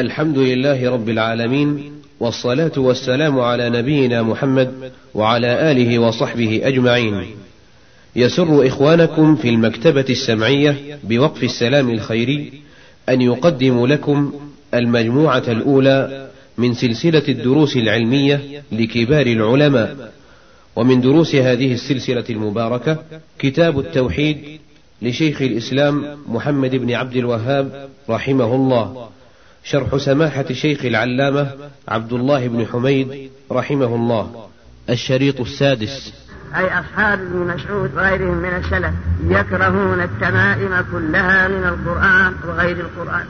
الحمد لله رب العالمين والصلاة والسلام على نبينا محمد وعلى آله وصحبه أجمعين. يسر إخوانكم في المكتبة السمعية بوقف السلام الخيري أن يقدم لكم المجموعة الأولى من سلسلة الدروس العلمية لكبار العلماء، ومن دروس هذه السلسلة المباركة كتاب التوحيد لشيخ الإسلام محمد بن عبد الوهاب رحمه الله. شرح سماحة الشيخ العلامة عبد الله بن حميد رحمه الله. الشريط السادس. أي أصحاب ابن مسعود وغيرهم من السلف يكرهون التمائم كلها من القرآن وغير القرآن.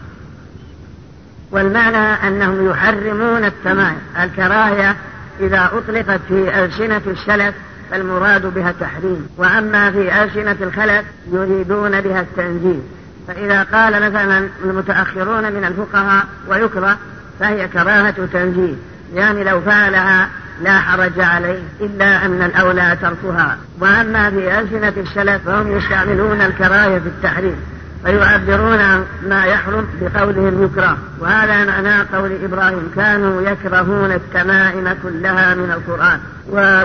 والمعنى أنهم يحرمون التمائم. الكراهية إذا أطلقت في ألسنة السلف فالمراد بها التحريم وأما في ألسنة الخلف يريدون بها التنزيل فإذا قال مثلا المتأخرون من الفقهاء ويكره فهي كراهة تنزيه. يعني لو فعلها لا حرج عليه إلا أن الأولى تركها. وأما في ألسنة السلف فهم يستعملون الكراهية في التحريم فيعبرون عن ما يحرم بقولهم يكره وهذا معنى قول إبراهيم كانوا يكرهون التمائم كلها من القرآن.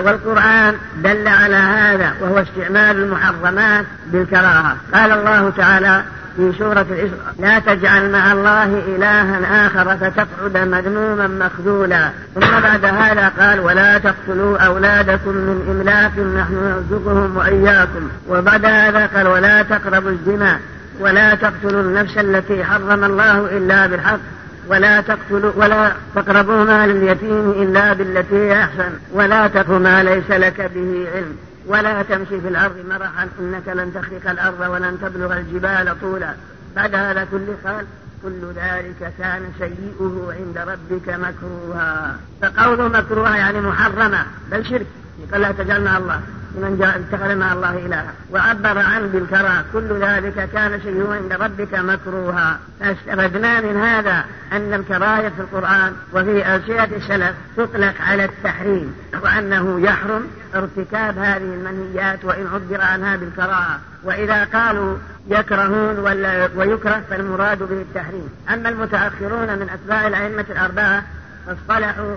والقرآن دل على هذا وهو استعمال المحرمات بالكراهة. قال الله تعالى في سورة الإسراء. لا تجعل مع الله إلها آخر فتقعد مذموما مخذولا. ثم بعد هذا قال ولا تقتلوا أولادكم من إملاق نحن نرزقهم وإياكم. وبعد هذا قال ولا تقربوا الزنا. ولا تقتلوا النفس التي حرم الله إلا بالحق. ولا تقتلوا ولا تقربوا مال اليتيم إلا بالتي أحسن. ولا تقف ما ليس لك به علم. ولا تمشي في الأرض مرحا إنك لن تخرق الأرض ولن تبلغ الجبال طولا. بعد هذا كله قال كل ذلك كان سيئه عند ربك مكروها. فقول مكروها يعني محرمة بل شرك. قال لا تجعل مع الله. من جاء اتخذ مع الله إلها. وعبر عنه بالكراهة كل ذلك كان شيء عند ربك مكروها. فاستفدنا من هذا أن الكراهية في القرآن وفي ألسنة السلف تطلق على التحريم وأنه يحرم ارتكاب هذه المنهيات وإن عبر عنها بالكراهة. وإذا قالوا يكرهون ولا ويكره فالمراد به التحريم. أما المتأخرون من أتباع الأئمة الأربعة فاصطلحوا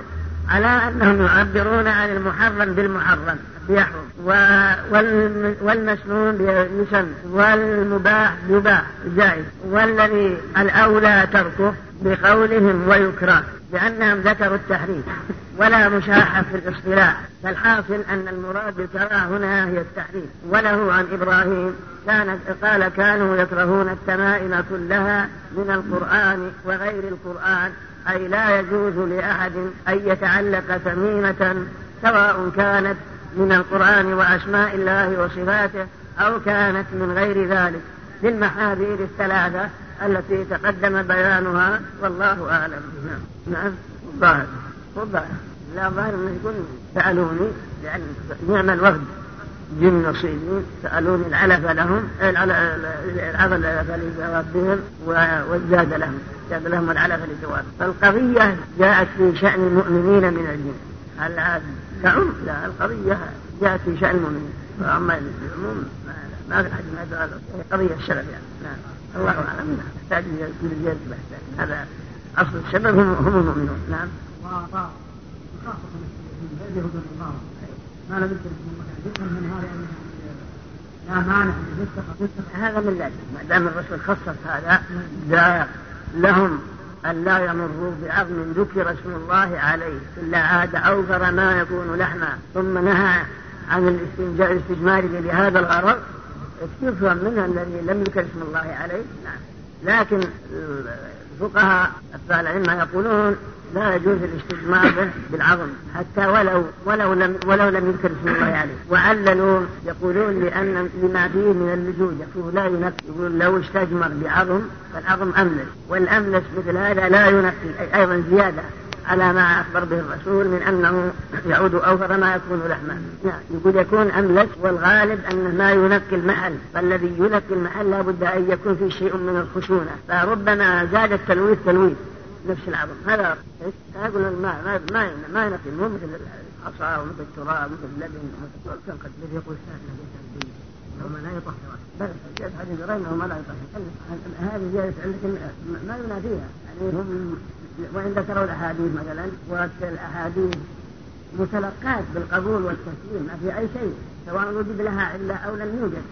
على أنهم يعبرون عن المحرم بالمحرم. يحرم والمسنون يسن والمباح يباح جائز. والذي الأولى تركه بقولهم ويكره لأنهم ذكروا التحريم. ولا مشاحة في الاصطلاح. فالحاصل أن المراد بالكراهة هنا هي التحريم. وله عن إبراهيم كان قال كانوا يكرهون التمائم كلها من القرآن وغير القرآن أي لا يجوز لأحد أن يتعلق تميمة سواء كانت من القرآن وأسماء الله وصفاته أو كانت من غير ذلك للمحاذير الثلاثة التي تقدم بيانها والله أعلم. نعم. نعم. الظاهر الظاهر لا ظاهر أنه يقول سألوني لأن نعم الوفد. جن نصيبين سألوني العلف لهم العلف لجوابهم والزاد لهم. زاد لهم العلف لجواب فالقضية جاءت في شأن المؤمنين من الجن. هل تعم لا القضية جاءت في شأن المؤمنين. وأما العموم ما في حد ما هذا قضية السبب يعني. نعم. الله أعلم. تحتاج إلى زيادة بحث. هذا أصل السبب هم هم المؤمنون. نعم. ما لم يكن من هذا لا مانع هذا من ذلك ما دام الرسول خصص هذا لا. لهم أن لا يمروا بعظم ذكر اسم الله عليه إلا عاد أوفر ما يكون لحما. ثم نهى عن الاستنجاء الاستجمار لهذا الغرض. يفهم منها الذي لم يذكر اسم الله عليه. نعم. لكن الفقهاء العلم يقولون لا يجوز الاستجمار به بالعظم حتى ولو ولو لم ولو لم يذكر اسم الله عليه. وعللوا يقولون لأن لما فيه من اللزوج يقول لا ينقي يقول لو استجمر بعظم فالعظم أملس. والأملس مثل هذا لا ينقي أي أيضا زيادة على ما أخبر به الرسول من أنه يعود أوفر ما يكون لحما نعم يقول يكون أملس والغالب أنه ما ينقي المحل. فالذي ينقي المحل لابد أن يكون فيه شيء من الخشونة. فربما زاد التلويث تلويث. نفس العظم هذا يقول الماء ما ما ما ينقي مو مثل الحصى ومثل التراب ومثل اللبن. ومثل كان قد يقول انهما لا يطهران بل جاءت حديث غير انهما لا يطهران هذه زياده لكن ما ينافيها يعني هم وإن ذكروا الأحاديث مثلا والاحاديث متلقات بالقبول والتسليم ما في أي شيء سواء وجد لها عله أو لم يوجد.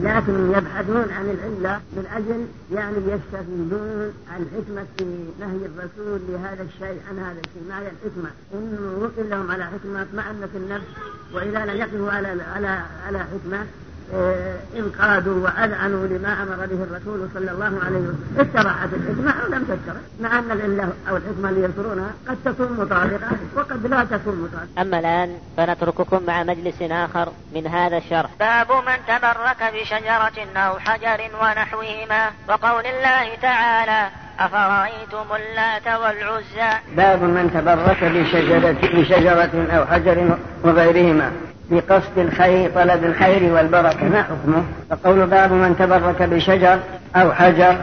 لكن يبحثون عن العلة من أجل يعني يستفيدون عن حكمة نهي الرسول لهذا الشيء عن هذا الشيء. ما هي الحكمة؟ إنه وكل لهم على حكمة اطمأنت النفس وإذا لم يقفوا على على على حكمة آه، انقادوا وأذعنوا لما أمر به الرسول صلى الله عليه وسلم. اتبعت الحكمة أو لم تتبع. مع أن العلة أو الحكمة اللي يذكرونها قد تكون مطابقة وقد لا تكون مطابقة. أما الآن فنترككم مع مجلس آخر من هذا الشرح. باب من تبرك بشجرة أو حجر ونحوهما وقول الله تعالى أفرأيتم اللات والعزى؟ باب من تبرك بشجرة, بشجرة أو حجر وغيرهما. بقصد الخير طلب الخير والبركة ما حكمه؟ فقول باب من تبرك بشجر أو حجر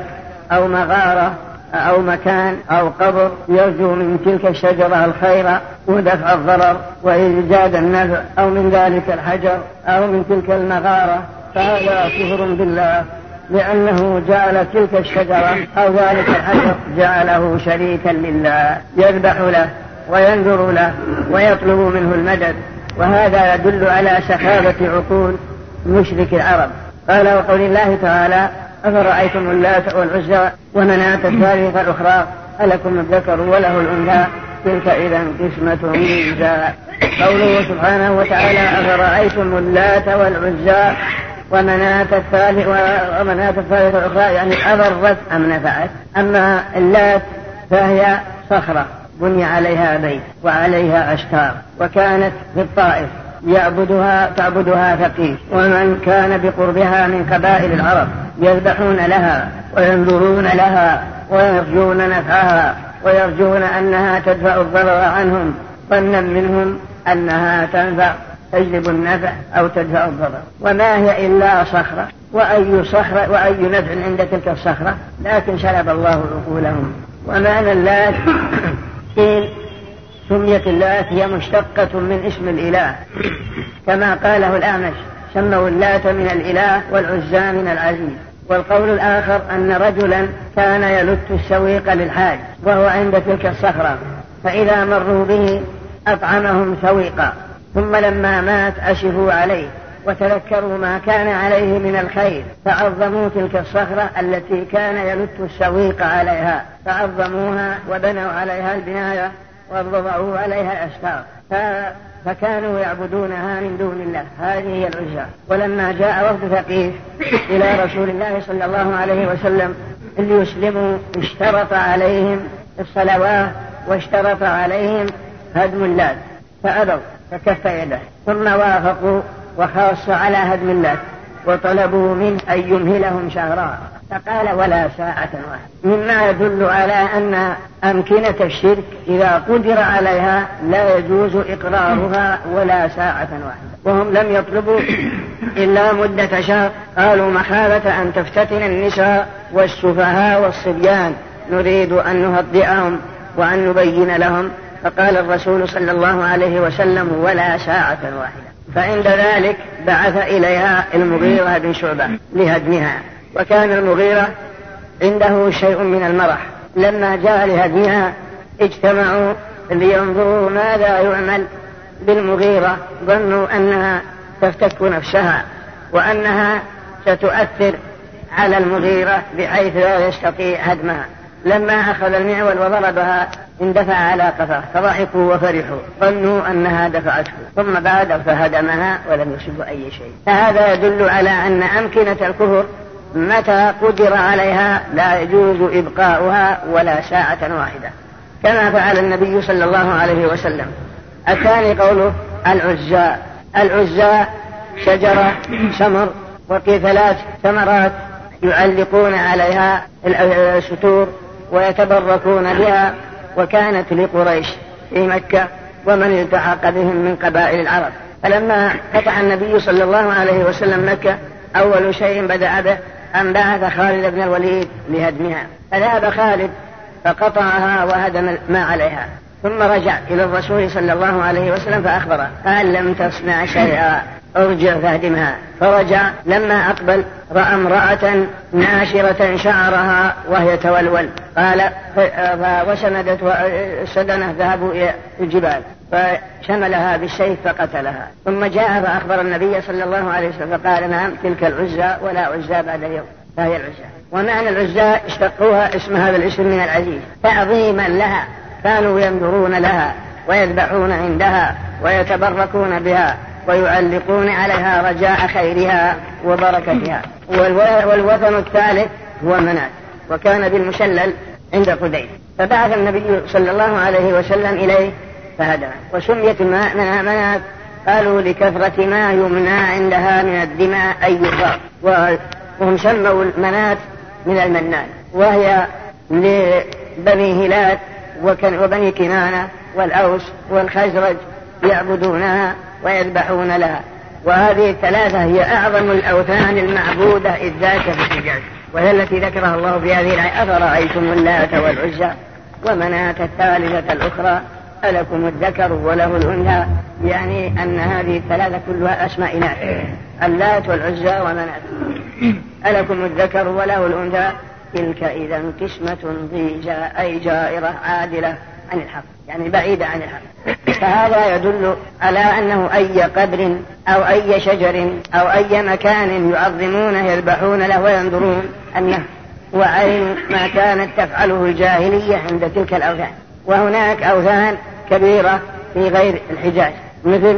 أو مغارة أو مكان أو قبر يرجو من تلك الشجرة الخير ودفع الضرر وإيجاد النفع أو من ذلك الحجر أو من تلك المغارة فهذا كفر بالله لأنه جعل تلك الشجرة أو ذلك الحجر جعله شريكا لله يذبح له وينذر له ويطلب منه المدد. وهذا يدل على سخافة عقول مشرك العرب. قال وقول الله تعالى أفرأيتم اللات والعزى ومناة الثالثة الأخرى؟ ألكم الذكر وله الأنثى. تلك إذا قسمة ضيزى قوله سبحانه وتعالى أفرأيتم اللات والعزى ومناة الثالث ومناة الثالثة الأخرى؟ يعني أضرت أم نفعت. أما اللات فهي صخرة. بني عليها بيت وعليها أشكار وكانت في الطائف يعبدها تعبدها ثقيف ومن كان بقربها من قبائل العرب يذبحون لها وينظرون لها ويرجون نفعها ويرجون أنها تدفع الضرر عنهم. ظنا منهم أنها تنفع تجلب النفع أو تدفع الضرر. وما هي إلا صخرة. وأي صخرة وأي نفع عند تلك الصخرة؟ لكن سلب الله عقولهم. ومعنى اللات قيل سميت اللات هي مشتقة من اسم الإله. كما قاله الأعمش سموا اللات من الإله والعزى من العزيز. والقول الآخر أن رجلا كان يلت السويق للحاج وهو عند تلك الصخرة فإذا مروا به أطعمهم سويقا. ثم لما مات أشفوا عليه. وتذكروا ما كان عليه من الخير. فعظموا تلك الصخرة التي كان يلت السويق عليها. فعظموها وبنوا عليها البناية وضعوا عليها الأستار فكانوا يعبدونها من دون الله. هذه هي العزى ولما جاء وفد ثقيف إلى رسول الله صلى الله عليه وسلم ليسلموا اشترط عليهم الصلوات واشترط عليهم هدم اللات فأبوا فكف يده. ثم وافقوا وخاص على هدم اللات وطلبوا منه أن يمهلهم شهرا. فقال ولا ساعة واحدة. مما يدل على أن أمكنة الشرك إذا قدر عليها لا يجوز إقرارها ولا ساعة واحدة. وهم لم يطلبوا إلا مدة شهر. قالوا مخافة أن تفتتن النساء والسفهاء والصبيان. نريد أن نهدئهم وأن نبين لهم. فقال الرسول صلى الله عليه وسلم ولا ساعة واحدة. فعند ذلك بعث إليها المغيرة بن شعبة لهدمها. وكان المغيرة عنده شيء من المرح. لما جاء لهدمها اجتمعوا لينظروا ماذا يعمل. بالمغيرة ظنوا أنها تفتك نفسها وأنها ستؤثر على المغيرة بحيث لا يستطيع هدمها. لما أخذ المعول وضربها اندفع على قفاه فضحكوا وفرحوا ظنوا أنها دفعته ثم بعد فهدمها ولم يصب أي شيء. فهذا يدل على أن أمكنة الكفر متى قدر عليها لا يجوز إبقاؤها ولا ساعة واحدة. كما فعل النبي صلى الله عليه وسلم. الثاني قوله العزاء. العزاء شجرة سمر وفي ثلاث ثمرات يعلقون عليها الستور. ويتبركون بها وكانت لقريش في مكة ومن التحق بهم من قبائل العرب. فلما فتح النبي صلى الله عليه وسلم مكة أول شيء بدأ به أن بعث خالد بن الوليد لهدمها. فذهب خالد فقطعها وهدم ما عليها. ثم رجع إلى الرسول صلى الله عليه وسلم فأخبره. قال لم تصنع شيئا. أرجع فاهدمها. فرجع لما أقبل رأى امرأة ناشرة شعرها وهي تولول. قال وسندت السدنة ذهبوا إلى الجبال. فشملها بالسيف فقتلها. ثم جاء فأخبر النبي صلى الله عليه وسلم فقال نعم تلك العزى ولا عزى بعد اليوم. فهي العزى. ومعنى العزى اشتقوها اسم هذا الاسم من العزيز. تعظيما لها. كانوا ينظرون لها ويذبحون عندها ويتبركون بها. ويعلقون عليها رجاء خيرها وبركتها. والوثن الثالث هو منات وكان بالمشلل عند قديم فبعث النبي صلى الله عليه وسلم إليه فهدى. وسميت منات قالوا لكثرة ما يمنى عندها من الدماء أي يضاف وهم سموا المنات من المنان وهي لبني هلال وبني كنانة والأوس والخزرج يعبدونها ويذبحون لها. وهذه الثلاثة هي أعظم الأوثان المعبودة إذ ذاك في الحجاز وهي التي ذكرها الله في هذه الآية. أفرأيتم اللات والعزى ومناة الثالثة الأخرى؟ ألكم الذكر وله الأنثى. يعني أن هذه الثلاثة كلها أسماء إناث اللات والعزى ومناة. ألكم الذكر وله الأنثى. تلك إذا قسمة ضيجى أي جائرة عادلة. عن الحق يعني بعيدة عن الحق. فهذا يدل على أنه أي قبر أو أي شجر أو أي مكان يعظمونه يذبحون له وينظرون أنه وعين ما كانت تفعله الجاهلية عند تلك الأوثان. وهناك أوثان كبيرة في غير الحجاز مثل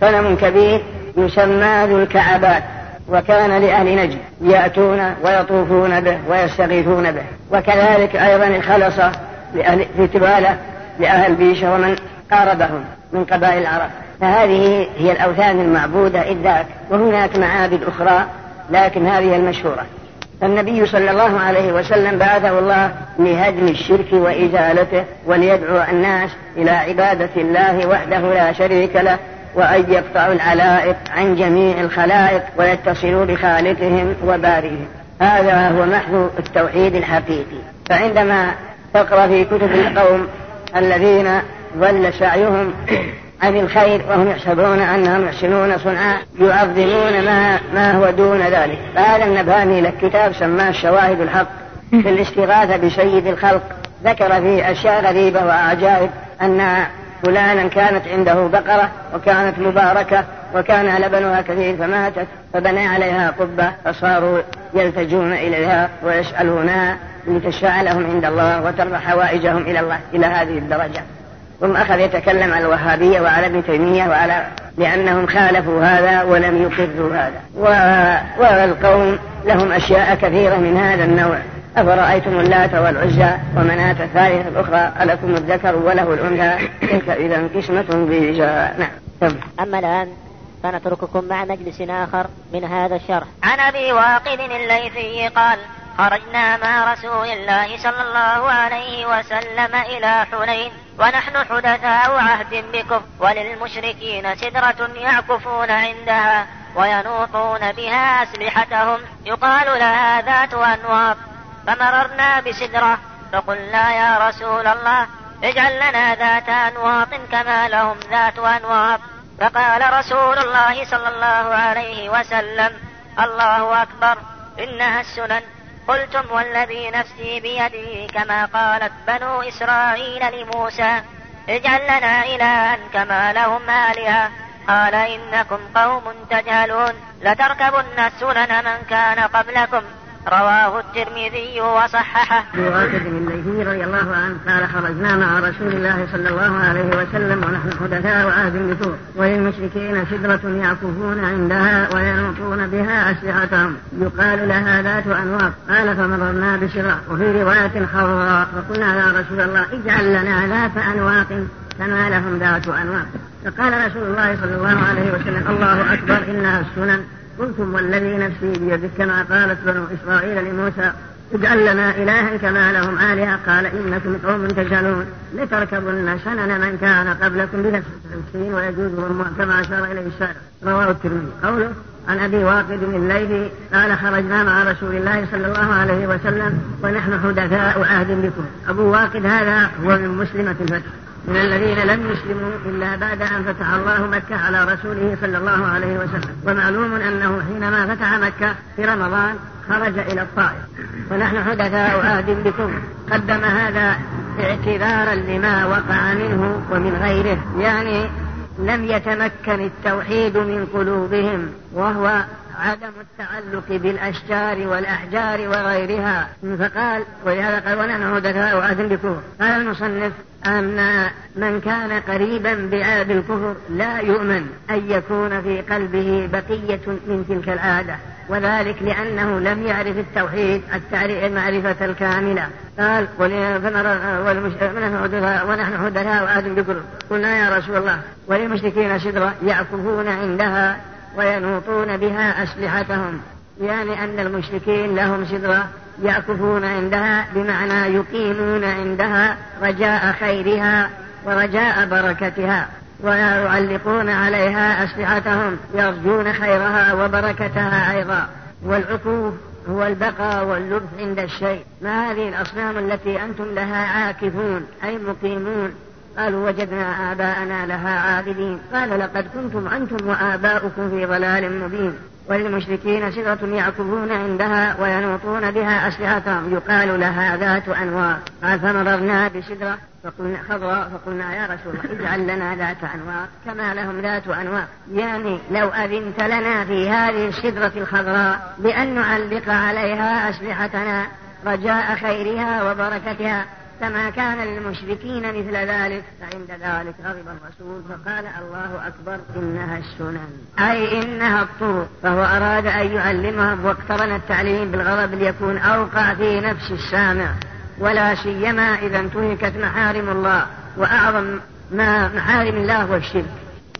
صنم كبير يسمى ذو الكعبات وكان لأهل نجد يأتون ويطوفون به ويستغيثون به. وكذلك أيضا الخلصة لأهل في تبالة لأهل بيشة ومن قاربهم من قبائل العرب. فهذه هي الأوثان المعبودة إذ ذاك وهناك معابد أخرى لكن هذه المشهورة. فالنبي صلى الله عليه وسلم بعثه الله لهدم الشرك وإزالته وليدعو الناس إلى عبادة الله وحده لا شريك له وأن يقطعوا العلائق عن جميع الخلائق ويتصلوا بخالقهم وبارئهم. هذا هو محض التوحيد الحقيقي. فعندما تقرأ في كتب القوم الذين ضل سعيهم عن الخير وهم يحسبون أنهم يحسنون صنعا يعظمون ما, ما هو دون ذلك. فهذا النبهاني لك كتاب سماه الشواهد الحق في الاستغاثة بسيد الخلق. ذكر فيه أشياء غريبة وأعجائب أن فلانا كانت عنده بقرة وكانت مباركة وكان لبنها كثير فماتت فبنى عليها قبة فصاروا يلتجون إليها ويسألونها لتشفع لهم عند الله وترفع حوائجهم إلى الله إلى هذه الدرجة. ثم أخذ يتكلم على الوهابية وعلى ابن تيمية وعلى لأنهم خالفوا هذا ولم يقروا هذا. والقوم لهم أشياء كثيرة من هذا النوع. أفرأيتم اللات والعزى ومناة الثالثة الأخرى ألكم الذكر وله الأنثى؟ تلك إذا قسمة ضيزى نعم. أما الآن فنترككم مع مجلس آخر من هذا الشرح. عن أبي واقد الليثي قال خرجنا مع رسول الله صلى الله عليه وسلم إلى حنين ونحن حدثاء عهد بكفر وللمشركين سدرة يعكفون عندها وينوطون بها أسلحتهم. يقال لها ذات أنواط فمررنا بسدرة فقلنا يا رسول الله اجعل لنا ذات أنواط كما لهم ذات أنواط. فقال رسول الله صلى الله عليه وسلم الله أكبر إنها السنن. قلتم والذي نفسي بيده كما قالت بنو إسرائيل لموسى اجعل لنا إلها كما لهم آلهة. قال إنكم قوم تجهلون لتركبن السنن من كان قبلكم. رواه الترمذي وصححه. ابي واقد الليثي رضي الله عنه قال خرجنا مع رسول الله صلى الله عليه وسلم ونحن حدثاء عهد بثور وللمشركين سدرة يعكفون عندها وينوطون بها أسلحتهم. يقال لها ذات أنواط قال فمررنا بشراء. وفي رواية خضراء. فقلنا يا رسول الله اجعل لنا ذات أنواط كما لهم ذات أنواط فقال رسول الله صلى الله عليه وسلم الله أكبر. إنها السنن. قلتم والذي نفسي بيدك كما قالت بنو إسرائيل لموسى اجعل لنا إلها كما لهم آلهة. قال إنكم قوم تجهلون. لتركبن سنن من كان قبلكم بنفس السين ويجوز كما أشار إليه الشارع رواه الترمذي. قوله عن أبي واقد الليثي قال خرجنا مع رسول الله صلى الله عليه وسلم ونحن حدثاء عهد بكم. أبو واقد هذا هو من مسلمة الفتح. من الذين لم يسلموا إلا بعد أن فتح الله مكة على رسوله صلى الله عليه وسلم. ومعلوم أنه حينما فتح مكة في رمضان خرج إلى الطائف. ونحن حدثاء عهد بكم. قدم هذا اعتذارا لما وقع منه ومن غيره. يعني لم يتمكن التوحيد من قلوبهم وهو عدم التعلق بالأشجار والأحجار وغيرها. فقال ولهذا قال ونحن حدثاء وعهد بكفر قال المصنف أن من كان قريبا بالكفر لا يؤمن أن يكون في قلبه بقية من تلك العادة. وذلك لأنه لم يعرف التوحيد المعرفة الكاملة. قال ونحن حدثاء وعهد بكفر قلنا يا رسول الله وللمشركين شدرة يعكفون عندها وينوطون بها أسلحتهم يعني أن المشركين لهم سدرة يأكفون عندها بمعنى يقيمون عندها رجاء خيرها ورجاء بركتها ويعلقون عليها أسلحتهم يرجون خيرها وبركتها أيضا. والعكوف هو البقاء واللبث عند الشيء. ما هذه الأصنام التي أنتم لها عاكفون أي مقيمون؟ قالوا وجدنا آباءنا لها عابدين. قال لقد كنتم أنتم وآباؤكم في ضلال مبين. وللمشركين سدرة يعكفون عندها وينوطون بها أسلحتهم. يقال لها ذات أنوار قال فمررنا بسدرة. فقلنا خضراء فقلنا يا رسول الله اجعل لنا ذات أنوار كما لهم ذات أنوار يعني لو أذنت لنا في هذه السدرة الخضراء بأن نعلق عليها أسلحتنا رجاء خيرها وبركتها. كما كان للمشركين مثل ذلك فعند ذلك غضب الرسول فقال الله أكبر إنها السنن. أي إنها الطرق. فهو أراد أن يعلمهم واقترن التعليم بالغضب ليكون أوقع في نفس السامع. ولا سيما إذا انتهكت محارم الله وأعظم ما محارم الله هو الشرك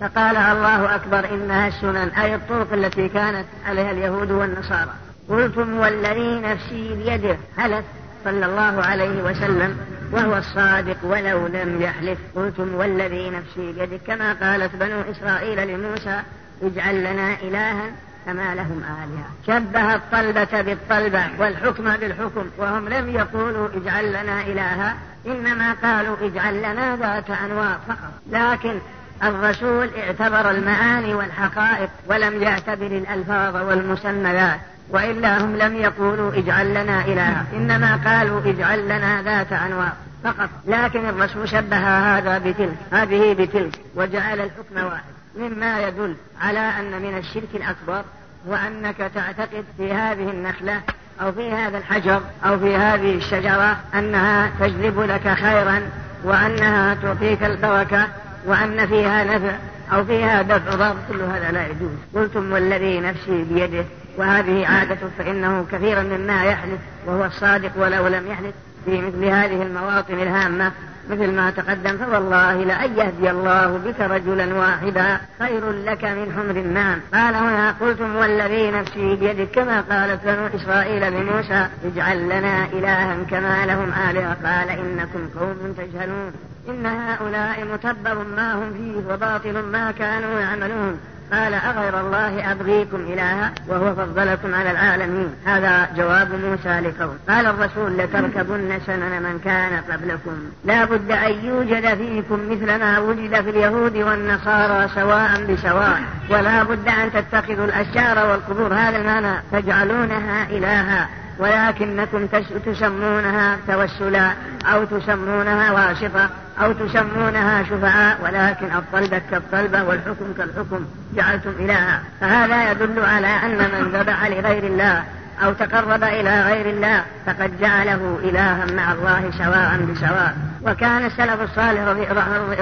فقال الله أكبر إنها السنن. أي الطرق التي كانت عليها اليهود والنصارى. قلتم والذي نفسي بيده هلت. صلى الله عليه وسلم وهو الصادق ولو لم يحلف. قلتم والذي نفسي بيده. كما قالت بنو إسرائيل لموسى اجعل لنا إلها كما لهم آلهة. شبه الطلبة بالطلبة والحكم بالحكم وهم لم يقولوا اجعل لنا إلها إنما قالوا اجعل لنا ذات أنواع فقط. لكن الرسول اعتبر المعاني والحقائق ولم يعتبر الألفاظ والمسميات. وإلا هم لم يقولوا اجعل لنا إلها إنما قالوا اجعل لنا ذات أنواع فقط. لكن الرسول شبه هذا بتلك هذه بتلك وجعل الحكم واحد. مما يدل على أن من الشرك الأكبر وأنك تعتقد في هذه النخلة أو في هذا الحجر أو في هذه الشجرة أنها تجلب لك خيرا وأنها تعطيك البركة وأن فيها نفع. أو فيها دفع ضر كل هذا لا يجوز. قلتم والذي نفسي بيده وهذه عادته فإنه كثيرا مما يحلف وهو الصادق ولو لم يحلف في مثل هذه المواطن الهامة. مثل ما تقدم فوالله لأن يهدي الله بك رجلا واحدا. خير لك من حمر النعم. قال هنا قلتم والذي نفسي بيدك كما قالت بنو إسرائيل لموسى اجعل لنا إلها كما لهم آلهة. قال إنكم قوم تجهلون. إن هؤلاء متبر ما هم فيه وباطل ما كانوا يعملون. قال أغير الله أبغيكم إلها وهو فضلكم على العالمين. هذا جواب موسى لقول قال الرسول لتركبن سنن من كان قبلكم. لا بد أن يوجد فيكم مثل ما وجد في اليهود والنصارى سواء بسواء. ولا بد أن تتخذوا الأشجار والقبور. هذا المعنى. تجعلونها إلها. ولكنكم تسمونها توسلا أو تسمونها واسطة أو تسمونها شفعاء ولكن الطلبة كالطلبة والحكم كالحكم جعلتم إلها. فهذا يدل على أن من ذبح لغير الله أو تقرب إلى غير الله فقد جعله إلها مع الله سواء بسواء. وكان السلف الصالح رضي,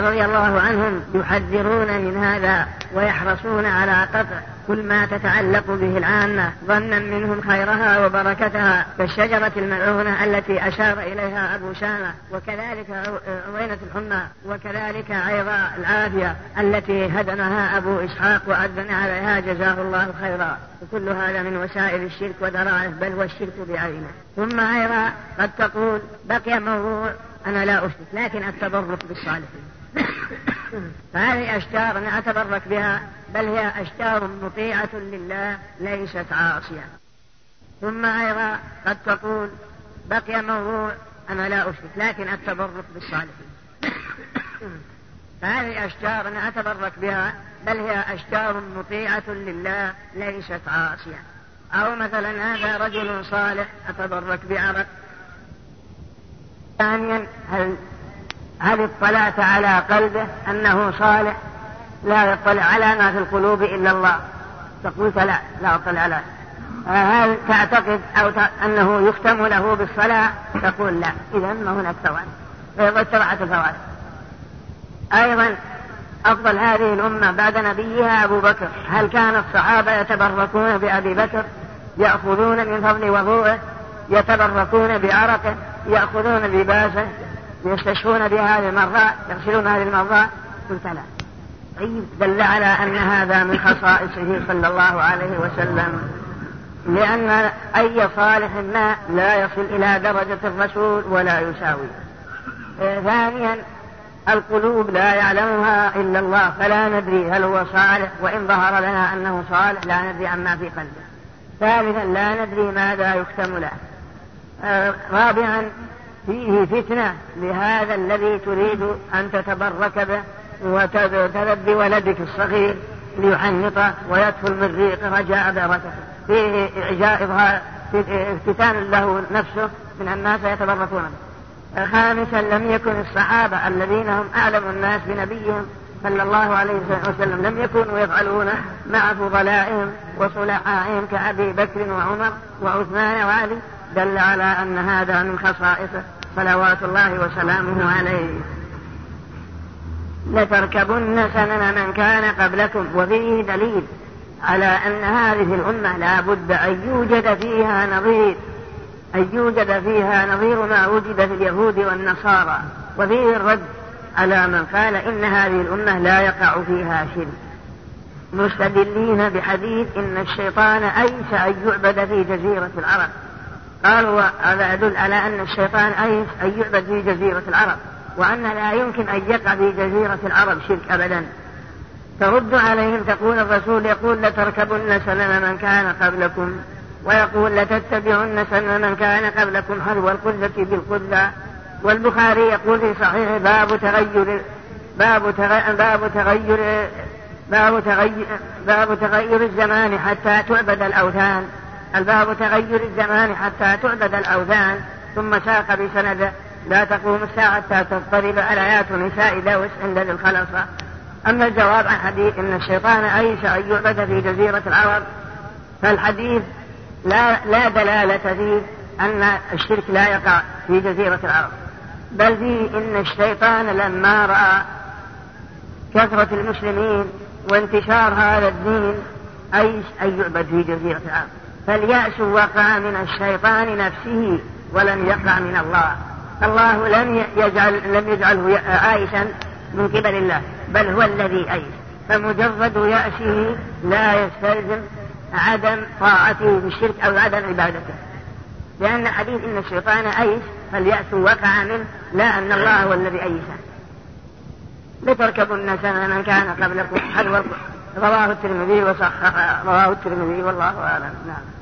رضي الله عنهم يحذرون من هذا. ويحرصون على قطع كل ما تتعلق به العامة ظنا منهم خيرها وبركتها كالشجرة الملعونة التي أشار إليها أبو شامة وكذلك عوينة الحمى وكذلك أيضا العافية التي هدمها أبو إسحاق وأذن عليها جزاه الله خيرا. وكل هذا من وسائل الشرك ودرائه بل والشرك بعينه. ثم أيضا قد تقول بقي موضوع أنا لا أشرك لكن أتبرك بالصالحين. فهذه أشجار أنا أتبرك بها بل هي أشجار مطيعة لله ليست عاصية. ثم أيضا قد تقول بقي موضوع أنا لا أشرك لكن التبرك بالصالحين. فهذه الأشجار أنا أتبرك بها بل هي أشجار مطيعة لله ليست عاصية. أو مثلا هذا رجل صالح أتبرك بعرق. ثانيا هل هل اطلعت على قلبه أنه صالح؟ لا يطلع على ما في القلوب إلا الله. تقول لا لا أطلع له هل تعتقد أو أنه يختم له بالصلاة؟ تقول لا. إذا ما هناك فوائد. فيظل سبعة فوائد. أيضا أفضل هذه الأمة بعد نبيها أبو بكر. هل كان الصحابة يتبركون بأبي بكر؟ يأخذون من فضل وضوءه يتبركون بعرقه؟ يأخذون لباسه؟ يستشفون بهذه المرضى يغسلون هذه المرضى قلت لا. طيب دل على أن هذا من خصائصه صلى الله عليه وسلم. لأن أي صالح ما لا يصل إلى درجة الرسول ولا يساوي. ثانيا القلوب لا يعلمها إلا الله فلا ندري هل هو صالح وإن ظهر لنا أنه صالح لا ندري عما في قلبه. ثالثا لا ندري ماذا يختم له. آه، رابعا فيه فتنة لهذا الذي تريد أن تتبرك به وتذب ولدك الصغير ليحنطه ويدخل من ريق رجاء بركته فيه إعجاء افتتان له نفسه من الناس يتبركون خامسا لم يكن الصحابة الذين هم أعلم الناس بنبيهم صلى الله عليه وسلم لم يكونوا يفعلون مع فضلائهم وصلحائهم كأبي بكر وعمر وعثمان وعلي دل على أن هذا من خصائصه. صلوات الله وسلامه عليه. لتركبن سنن من كان قبلكم وفيه دليل على أن هذه الأمة لا بد أن يوجد فيها نظير أن يوجد فيها نظير ما وجد في اليهود والنصارى. وفيه الرد على من قال إن هذه الأمة لا يقع فيها شرك. مستدلين بحديث إن الشيطان أيس أن يعبد في جزيرة العرب. قالوا هذا يدل على أن الشيطان أيس أن يعبد في جزيرة العرب وأن لا يمكن أن يقع في جزيرة العرب شرك أبدا. ترد عليهم تقول الرسول يقول لتركبن سنن من كان قبلكم ويقول لتتبعن سنن من كان قبلكم حذو القذة بالقذة والبخاري يقول في صحيح باب تغير باب تغير باب تغير باب تغير باب تغير الزمان حتى تعبد الأوثان. الباب تغير الزمان حتى تعبد الأوثان ثم ساق بسند لا تقوم الساعة حتى تضطرب آيات نساء داوس عند ذي الخلصة. أما الجواب عن حديث إن الشيطان أيس أن يعبد في جزيرة العرب فالحديث لا لا دلالة فيه أن الشرك لا يقع في جزيرة العرب. بل فيه إن الشيطان لما رأى كثرة المسلمين وانتشار هذا الدين أيس أن يعبد في جزيرة العرب. فاليأس وقع من الشيطان نفسه ولم يقع من الله. الله لم يجعل لم يجعله آيسا من قبل الله بل هو الذي أيس فمجرد يأسه لا يستلزم عدم طاعته بالشرك أو عدم عبادته. لأن حديث إن الشيطان أيس فاليأس وقع منه لا أن الله هو الذي أيسه لتركبن سنة من كان قبلكم. حذو رواه الترمذي وصحح رواه الترمذي والله أعلم. نعم.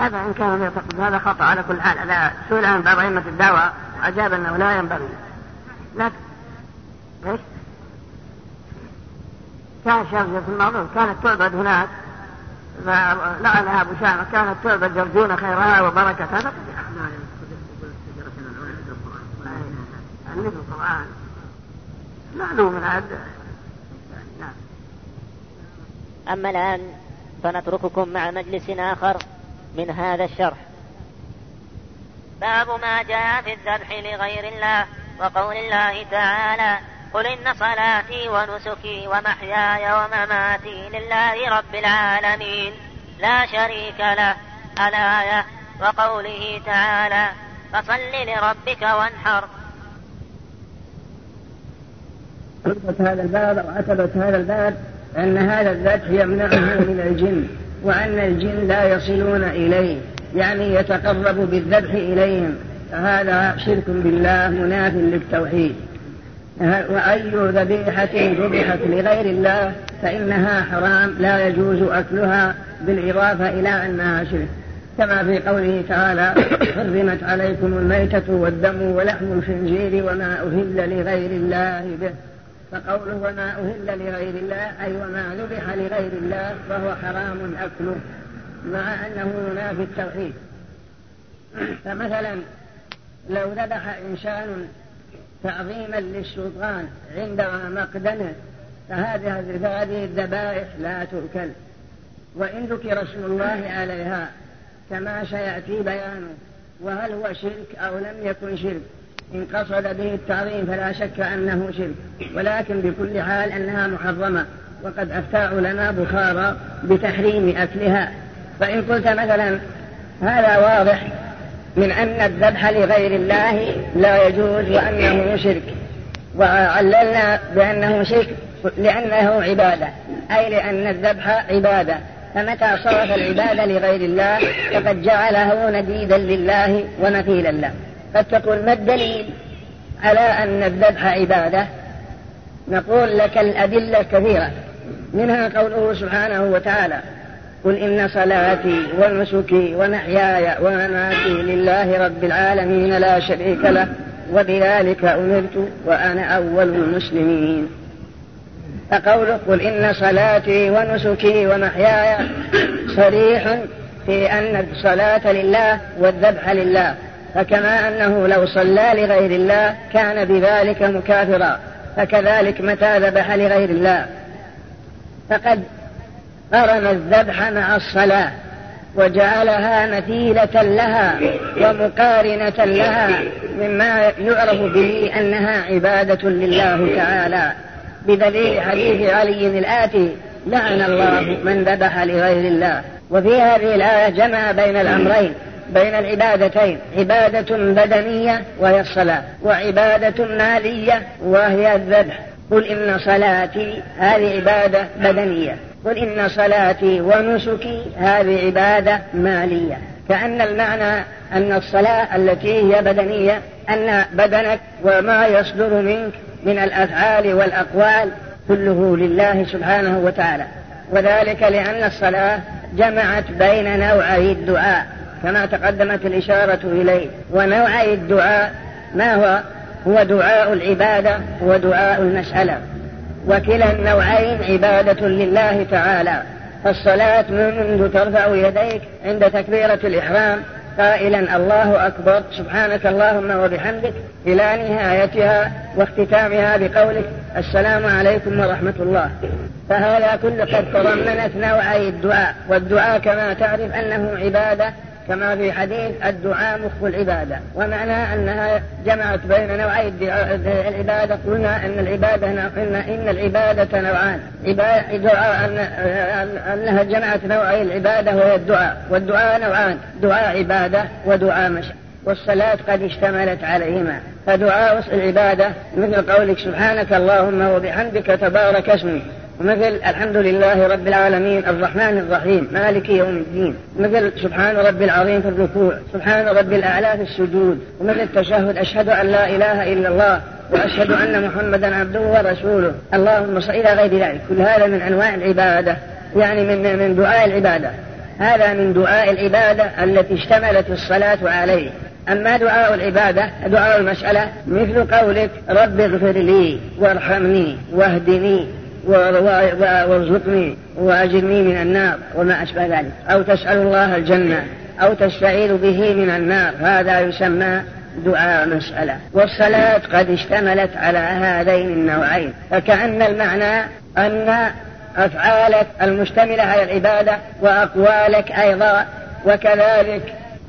هذا إن كان يعتقد هذا خطأ على كل حال هذا سئل عن بعض أئمة الدعوة وأجاب أنه لا ينبغي لكن إيش؟ كان شرجة الموضوع كانت تعبد هناك فلعنها أبو شامة كانت تعبد يرجون خيرها وبركتها مثل القرآن معلوم هذا نعم أما الآن فنترككم مع مجلس آخر من هذا الشرح. باب ما جاء في الذبح لغير الله وقول الله تعالى قل إن صلاتي ونسكي ومحياي ومماتي لله رب العالمين. لا شريك له. الآية وقوله تعالى فصل لربك وانحر. عتبة هذا الباب أو عتبة هذا الباب أن هذا الذبح يمنعه من الجن. وأن الجن لا يصلون إليه يعني يتقرب بالذبح إليهم. فهذا شرك بالله مناف للتوحيد. وأي ذبيحة ذبحت لغير الله فإنها حرام لا يجوز أكلها بالإضافة إلى أنها شرك. كما في قوله تعالى حرمت عليكم الميتة والدم ولحم الخنزير وما أهل لغير الله به. فقوله وما أهل لغير الله أي وما ذبح لغير الله فهو حرام أكله مع أنه ينافي التوحيد. فمثلا لو ذبح إنسان تعظيما للسلطان عند مقدمه فهذه هذه الذبائح لا تؤكل. وإن ذكر اسم الله عليها كما سيأتي بيانه وهل هو شرك أو لم يكن شرك. إن قصد به التعظيم فلا شك أنه شرك ولكن بكل حال أنها محرمة وقد أفتى علماء بخارى بتحريم أكلها. فإن قلت مثلا هذا واضح من أن الذبح لغير الله لا يجوز وأنه شرك وعللنا بأنه شرك لأنه عبادة أي لأن الذبح عبادة. فمتى صرف العبادة لغير الله؟ فقد جعله نديدا لله ومثيلا له. قد تقول ما الدليل على أن الذبح عبادة؟ نقول لك الأدلة كثيرة. منها قوله سبحانه وتعالى قل إن صلاتي ونسكي ومحياي ومماتي لله رب العالمين لا شريك له وبذلك أمرت وأنا أول المسلمين. فقوله قل إن صلاتي ونسكي ومحياي صريح في أن الصلاة لله والذبح لله. فكما أنه لو صلى لغير الله كان بذلك مكافرا فكذلك متى ذبح لغير الله. فقد قرن الذبح مع الصلاة وجعلها مثيلة لها ومقارنة لها مما يعرف به أنها عبادة لله تعالى. بدليل حديث علي الآتي لعن الله من ذبح لغير الله. وفي هذه الآية جمع بين الأمرين بين العبادتين عبادة بدنية وهي الصلاة وعبادة مالية وهي الذبح. قل إن صلاتي هذه عبادة بدنية. قل إن صلاتي ونسكي هذه عبادة مالية. كأن المعنى أن الصلاة التي هي بدنية أن بدنك وما يصدر منك من الأفعال والأقوال كله لله سبحانه وتعالى. وذلك لأن الصلاة جمعت بين نوعي الدعاء. كما تقدمت الإشارة إليه ونوعي الدعاء ما هو؟ هو دعاء العبادة ودعاء المسألة. وكلا النوعين عبادة لله تعالى. فالصلاة منذ ترفع يديك عند تكبيرة الإحرام قائلا الله أكبر سبحانك اللهم وبحمدك إلى نهايتها واختتامها بقولك السلام عليكم ورحمة الله. فهذا كله قد تضمنت نوعي الدعاء. والدعاء كما تعرف أنه عبادة كما في حديث الدعاء مخ العبادة. ومعنى أنها جمعت بين نوعي العبادة. قلنا أن العبادة إن, إن العبادة نوعان. دعاء أنها جمعت نوعي العبادة وهي الدعاء. والدعاء نوعان. دعاء عبادة ودعاء مشي. والصلاة قد اشتملت عليهما. فدعاء العبادة مثل قولك سبحانك اللهم وبحمدك تبارك اسمك ومثل الحمد لله رب العالمين الرحمن الرحيم مالك يوم الدين. مثل سبحان رب العظيم في الركوع سبحان رب الأعلى في السجود. ومثل التشهد أشهد أن لا إله إلا الله وأشهد أن محمدا عبده ورسوله. اللهم صل إلى غير ذلك. كل هذا من أنواع العبادة يعني من من دعاء العبادة. هذا من دعاء العبادة التي اشتملت الصلاة عليه. أما دعاء العبادة دعاء المسألة مثل قولك رب اغفر لي وارحمني واهدني. وارزقني وأجرني من النار وما أشبه ذلك. أو تسأل الله الجنة أو تستعيذ به من النار. هذا يسمى دعاء مسألة. والصلاة قد اشتملت على هذين النوعين. فكأن المعنى أن أفعالك المشتملة على العبادة وأقوالك أيضا وكذلك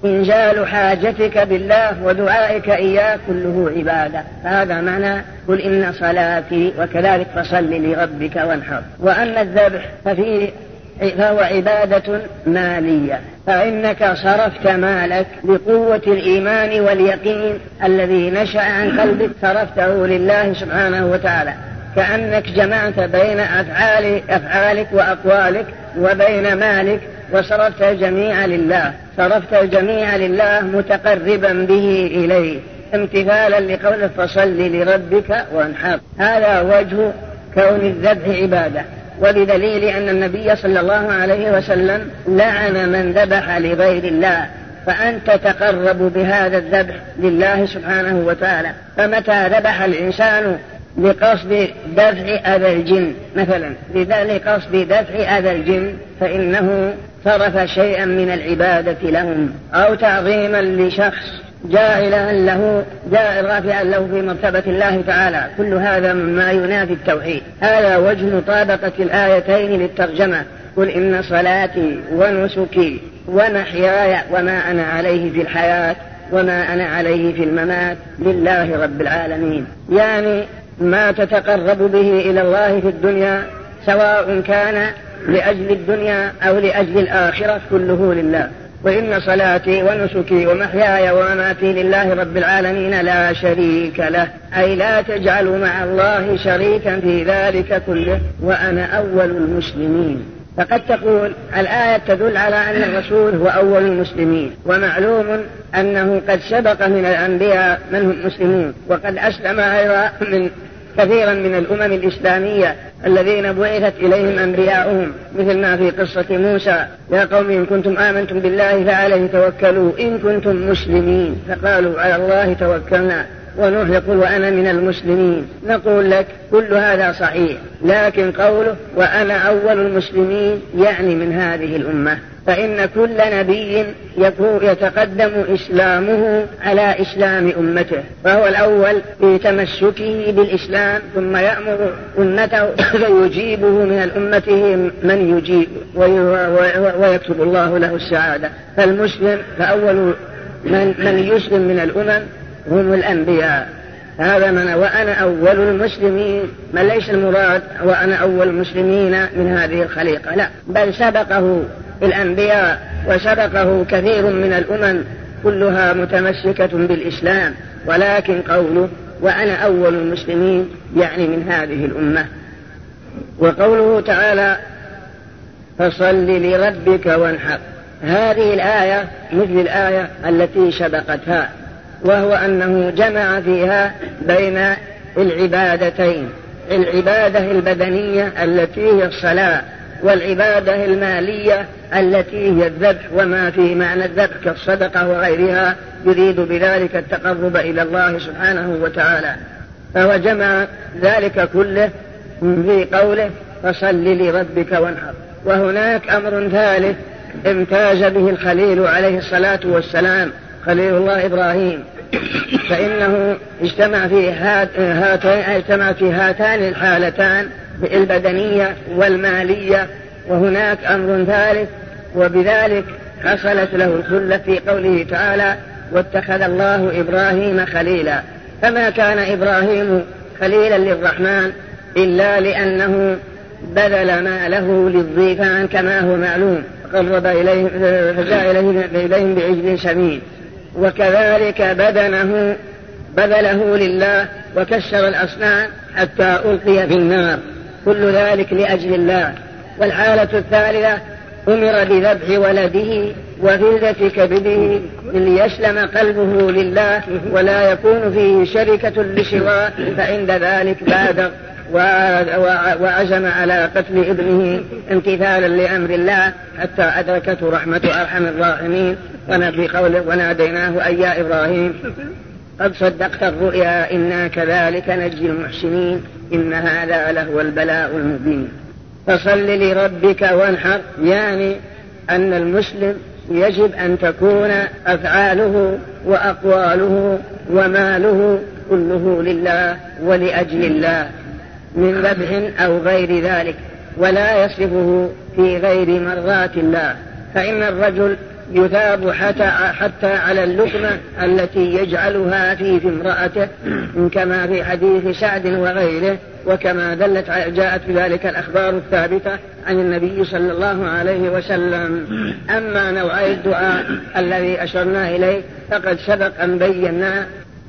إنزال حاجتك بالله ودعائك إياه كله عبادة. هذا معنى قل إن صلاتي وكذلك فصل لربك وانحر. وأما الذبح ففيه فهو عبادة مالية. فإنك صرفت مالك بقوة الإيمان واليقين الذي نشأ عن قلبك صرفته لله سبحانه وتعالى. كأنك جمعت بين أفعال أفعالك وأقوالك وبين مالك وصرفت الجميع لله. صرفت الجميع لله متقربا به إليه. امتثالا لقوله فصل لربك وانحر. هذا وجه كون الذبح عبادة. وبدليل أن النبي صلى الله عليه وسلم لعن من ذبح لغير الله. فأنت تقرب بهذا الذبح لله سبحانه وتعالى. فمتى ذبح الإنسان لقصد دفع أذى الجن مثلا. لقصد دفع أذى الجن فإنه صرف شيئا من العبادة لهم أو تعظيما لشخص جاعلا له جاء رافعا له في مرتبة الله تعالى. كل هذا مما ينافي التوحيد. هذا وجه مطابقة الآيتين للترجمة. قل إن صلاتي ونسكي ومحياي وما أنا عليه في الحياة وما أنا عليه في الممات لله رب العالمين. يعني ما تتقرب به إلى الله في الدنيا سواء كان لأجل الدنيا أو لأجل الآخرة كله لله. وإن صلاتي ونسكي ومحياي ومماتي لله رب العالمين لا شريك له. أي لا تجعلوا مع الله شريكا في ذلك كله وأنا أول المسلمين. فقد تقول الآية تدل على أن الرسول هو أول المسلمين. ومعلوم أنه قد سبق من الأنبياء من هم مسلمون. وقد أسلم أيضا من كثيرا من الأمم الإسلامية الذين بعثت إليهم أنبياؤهم مثل ما في قصة موسى يا قوم إن كنتم آمنتم بالله فعليه توكلوا إن كنتم مسلمين. فقالوا على الله توكلنا ونوح يقول وأنا من المسلمين. نقول لك كل هذا صحيح لكن قوله وأنا أول المسلمين يعني من هذه الأمة. فإن كل نبي يتقدم إسلامه على إسلام أمته فهو الأول في تمسكه بالإسلام ثم يأمر أمته فيجيبه من أمته من يجيب ويكتب الله له السعادة. فالمسلم فأول من, من يسلم من الأمم هم الأنبياء. هذا من وأنا أول المسلمين. ما ليس المراد وأنا أول المسلمين من هذه الخليقة. لا. بل سبقه الأنبياء وسبقه كثير من الأمم كلها متمسكة بالإسلام. ولكن قوله وأنا أول المسلمين يعني من هذه الأمة. وقوله تعالى فصل لربك وانحر. هذه الآية مثل الآية التي سبقتها. وهو أنه جمع فيها بين العبادتين العبادة البدنية التي هي الصلاة والعبادة المالية التي هي الذبح وما في معنى الذبح كالصدقة وغيرها يريد بذلك التقرب إلى الله سبحانه وتعالى. فهو جمع ذلك كله في قوله فصل لربك وانحر وهناك أمر ثالث امتاز به الخليل عليه الصلاة والسلام خليل الله إبراهيم. فإنه اجتمع في هاتين اجتمع في هاتان الحالتان البدنية والمالية وهناك أمر ثالث وبذلك حصلت له الخلة في قوله تعالى واتخذ الله إبراهيم خليلا فما كان إبراهيم خليلا للرحمن إلا لأنه بذل ماله للضيفان كما هو معلوم. قرب إليه فجاء إليهم بعجل سمين وكذلك بدنه بذله لله وكسر الأصنام حتى ألقي في النار. كل ذلك لأجل الله. والحالة الثالثة أمر بذبح ولده وفيدة كبده ليسلم قلبه لله ولا يكون فيه شركة لسواه فعند ذلك بادر وعزم على قتل ابنه امتثالا لأمر الله حتى أدركته رحمة أرحم الراحمين. ونبي قوله وناديناه أي يا إبراهيم قد صدقت الرؤيا إنا كذلك نجزي المحسنين إن هذا لهو البلاء المبين. فصل لربك وانحر يعني أن المسلم يجب أن تكون أفعاله وأقواله وماله كله لله ولأجل الله من ذبح أو غير ذلك ولا يصرفه في غير مرضات الله. فإن الرجل يثاب حتى, حتى على اللقمة التي يجعلها في امرأته كما في حديث سعد وغيره وكما دلت جاءت بذلك الأخبار الثابتة عن النبي صلى الله عليه وسلم. أما نوعي الدعاء الذي أشرنا إليه فقد سبق أن بينا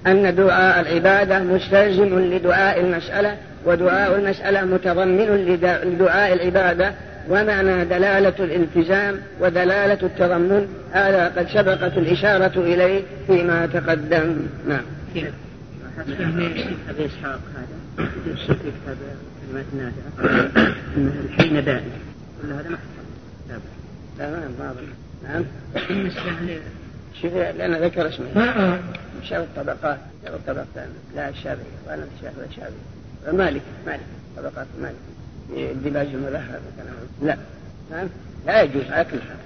أن دعاء العبادة مستلزم لدعاء المسألة ودعاء المسألة متضمن لدعاء العبادة ومعنى دلالة الالتزام ودلالة التضمن هذا قد سبقت الإشارة إليه فيما تقدم. نعم. أبي إسحاق هذا. في كتاب الحين دائم كل هذا ما لا ما ما نعم بالنسبة شوف لأن ذكر اسمه. شاف الطبقات شاف الطبقات لا الشافعي وأنا الشافعي الشافعي مالك مالك طبقات مالك. الدباج المذهب لا. نعم؟ لا يجوز على كل حال.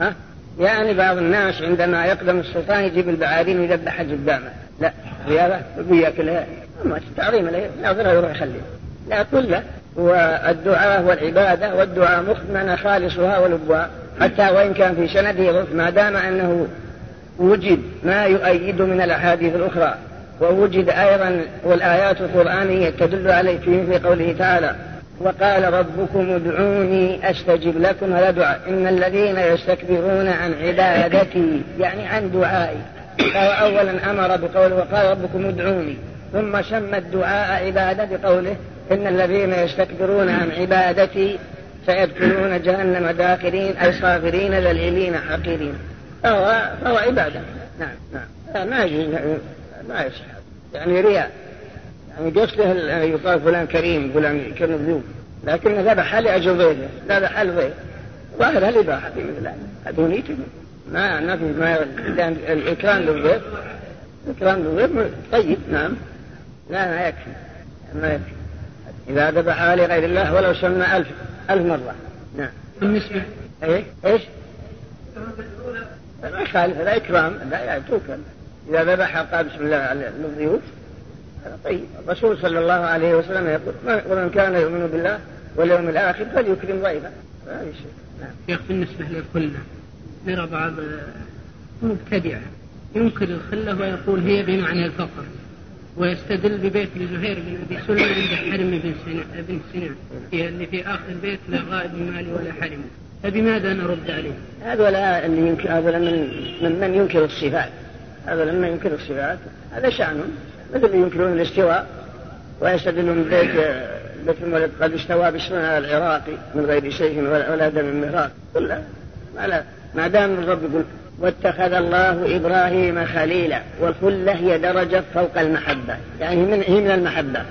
ها؟ يعني بعض الناس عندما يقدم السلطان يجيب البعارين ويذبحها قدامه لا رياضة وياكلها ما تعظيم له. ناظرها يروح يخليها لا كله والدعاء والعبادة والدعاء مخمنة خالصها ولبها. حتى وإن كان في سنده ضعف ما دام أنه وجد ما يؤيد من الأحاديث الأخرى ووجد أيضا والآيات القرآنية تدل عليه فيه في قوله تعالى وقال ربكم ادعوني أستجب لكم هذا دعاء. إن الذين يستكبرون عن عبادتي يعني عن دعائي. فهو اولا أمر بقوله وقال ربكم ادعوني. ثم سمى الدعاء عبادة بقوله إن الذين يستكبرون عن عبادتي سيدخلون جهنم داخلين أي صاغرين ذليلين حقيرين فهو فهو عبادة. نعم نعم. ما يجوز ما يصح. يعني رياء. قصده يقال فلان كريم فلان كريم ذوق لكن ذبح لأجل غيره ذبح لغيره ظاهر الإباحة في مثل هذا. هذا نيته ما ما في ما لأن الإكرام للغير الإكرام للغير طيب نعم. لا ما يكفي. ما يكفي. إذا ذبح لغير الله ولو سمى ألف ألف مرة. نعم. بالنسبة إيه؟ إيش؟ ما يخالف هذا إكرام لا توكل إذا ذبح قال بسم الله للضيوف طيب الرسول صلى الله عليه وسلم يقول ومن كان يؤمن بالله واليوم الآخر فليكرم ضيفه هذا شيء نعم. شيخ بالنسبة للخلة نرى بعض مبتدعة ينكر الخلة ويقول هي بمعنى الفقر ويستدل ببيت لزهير بن أبي سلمة عند حرم بن سنان بن سنان اللي في آخر البيت لا غائب مالي ولا حرم. فبماذا نرد عليه؟ هذولا اللي ينكر هذولا من من ينكر الصفات. هذا لما ينكر الصفات. هذا شأنهم مثل ينكرون الاستواء ويستدلون بيت بيت المولد قد استوى باسمها العراقي من غير شيء ولا دم مهراق كلها ما, ما دام الرب يقول واتخذ الله إبراهيم خليلا والخله هي درجة فوق المحبة. يعني من هي من المحبة.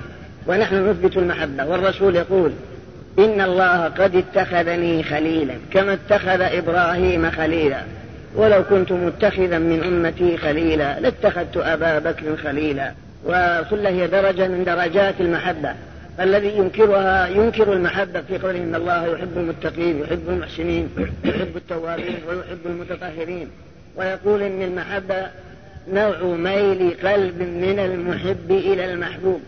ونحن نثبت المحبة. والرسول يقول إن الله قد اتخذني خليلا كما اتخذ إبراهيم خليلا. ولو كنت متخذا من أمتي خليلا لاتخذت أبا بكر خليلا. وكل هي درجة من درجات المحبة. الذي ينكرها ينكر المحبة في قوله إن الله يحب المتقين يحب المحسنين يحب التوابين ويحب المتطهرين. ويقول إن المحبة نوع ميل قلب من المحب إلى المحبوب.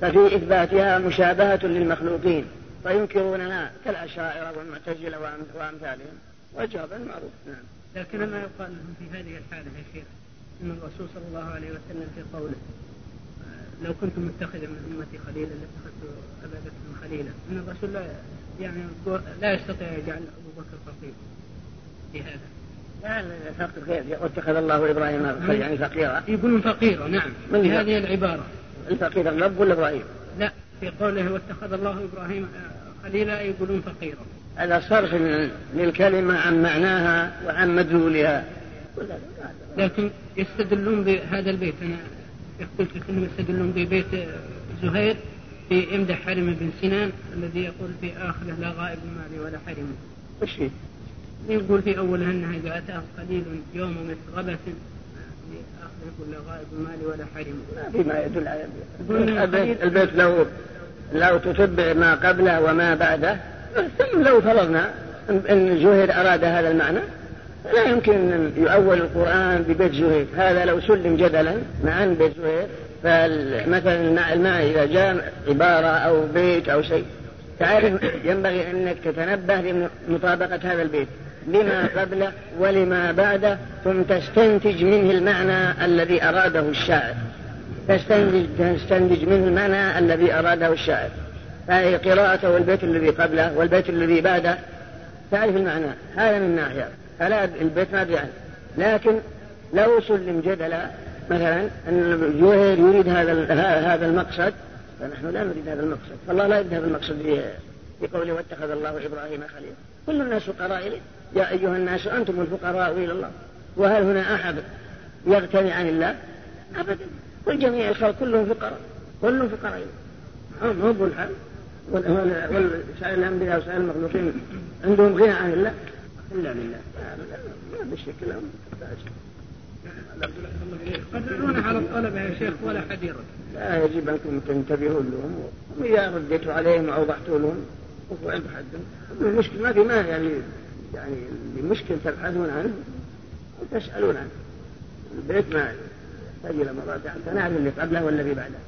ففي إثباتها مشابهة للمخلوقين. فينكرونها كالأشاعرة والمعتزلة وأمثالهم. وجواب معروف نعم. لكن ما يقال لهم في هذه الحالة يا شيخ أن الرسول صلى الله عليه وسلم في قوله لو كنت متخذا من أمتي خليلا لاتخذت ابا بكر خليلا. إن الرسول لا يعني لا يستطيع يجعل أبو بكر فقير في هذا. لا فقر غير. واتخذ الله إبراهيم يعني فقيرا. يقولون فقيرا نعم. في هذه العبارة. الفقير الرب ولا إبراهيم؟ لا في قوله واتخذ الله إبراهيم خليلا يقولون فقيرا. هذا صرف للكلمه عن معناها وعن مدلولها. لكن يستدلون بهذا البيت. أنا قلت انهم يستدلون ببيت زهير في امدح حرم بن سنان الذي يقول في آخره لا غائب مالي ولا حرم. وش؟ يقول في أوله أنها إذا أتاه قليل يوم مسغبة في آخره يقول لا غائب مالي ولا حرم. ما في ما يدل على البيت, البيت لو لو تتبع ما قبله وما بعده ثم لو فرضنا إن زهير أراد هذا المعنى لا يمكن أن يؤول القرآن ببيت زهير. هذا لو سلم جدلا مع بيت زهير فمثلا الماء إذا جاء عبارة أو بيت أو شيء. تعرف ينبغي أنك تتنبه لمطابقة هذا البيت. لما قبله ولما بعده ثم تستنتج منه المعنى الذي أراده الشاعر. تستنتج, تستنتج منه المعنى الذي أراده الشاعر. فهي قراءته والبيت الذي قبله والبيت الذي بعده. تعرف المعنى. هذا من ناحية. فلا البيت ما بيعني لكن لو سلم جدلا مثلا أن الجوهر يريد هذا هذا المقصد فنحن لا نريد هذا المقصد. فالله لا يريد هذا المقصد في قوله واتخذ الله إبراهيم خليلا. كل الناس فقراء إليه. يا أيها الناس أنتم الفقراء إلى الله. وهل هنا أحد يغتني عن الله؟ ابدا. والجميع الخلق كلهم فقراء. كلهم فقراء هم هو بالحال وسائر الأنبياء وسائر المخلوقين عندهم غنى عن الله. إلا لله ما بالشك لهم قدرون على الطلبة يا شيخ ولا حد لا يجب أنكم تنتبهوا لهم. وإذا رديتوا عليهم وأوضحتوا لهم وقفوا عند حدهم المشكلة ما في ما يعني يعني المشكلة تبحثون عنه وتسألون عنه. البيت ما يحتاج إلى مراجعة فنعرف اللي قبله والذي بعده.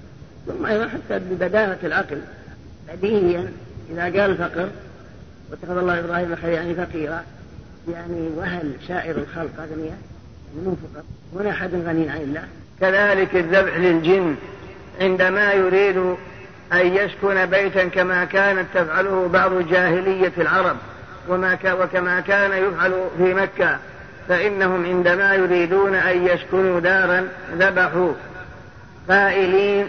ثم أيضا حتى ببداهة العقل. بديهيا إذا قال الفقر واتخذ الله إبراهيم خليلا يعني فقيرا. يعني وهل سائر الخلق أغنياء؟ من فقر هنا أحد غني عن الله كذلك الذبح للجن عندما يريد أن يسكن بيتا كما كانت تفعله بعض جاهلية العرب وما وكما كان يفعل في مكة فإنهم عندما يريدون أن يسكنوا دارا ذبحوا قائلين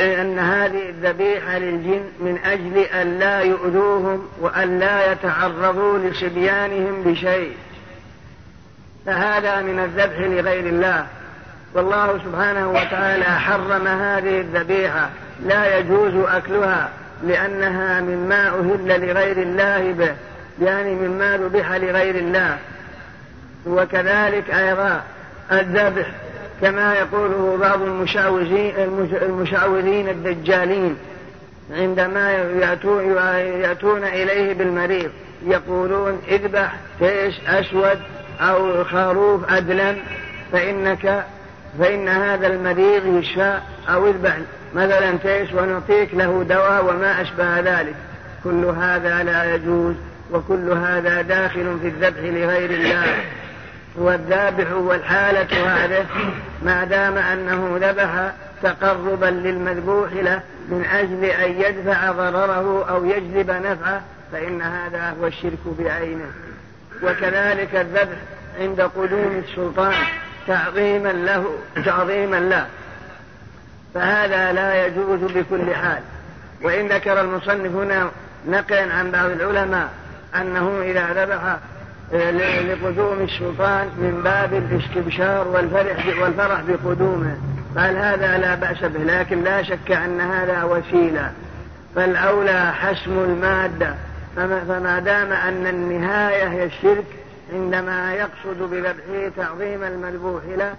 أن هذه الذبيحة للجن من أجل أن لا يؤذوهم وأن لا يتعرضوا لصبيانهم بشيء. فهذا من الذبح لغير الله. والله سبحانه وتعالى حرم هذه الذبيحة. لا يجوز أكلها لأنها مما أهل لغير الله به. يعني مما ذبح لغير الله. وكذلك أيضا الذبح كما يقوله بعض المشعوذين الدجالين عندما يأتون, إليه بالمريض يقولون اذبح تيش أسود أو خروف أدلم فإنك فإن هذا المريض يشفى أو اذبح مثلا تيش ونعطيك له دواء وما أشبه ذلك. كل هذا لا يجوز وكل هذا داخل في الذبح لغير الله. والذابح والحالة هذه ما دام أنه ذبح تقربا للمذبوح له من أجل أن يدفع ضرره أو يجلب نفعه فإن هذا هو الشرك بعينه. وكذلك الذبح عند قدوم السلطان تعظيما له تعظيما له. فهذا لا يجوز بكل حال. وإن ذكر المصنف هنا نقلا عن بعض العلماء أنه إذا ذبح لقدوم السلطان من باب الاستبشار والفرح والفرح بقدومه. قال هذا لا بأس به لكن لا شك أن هذا وسيلة. فالأولى حسم المادة. فما دام أن النهاية هي الشرك عندما يقصد بذبحه تعظيم المذبوح له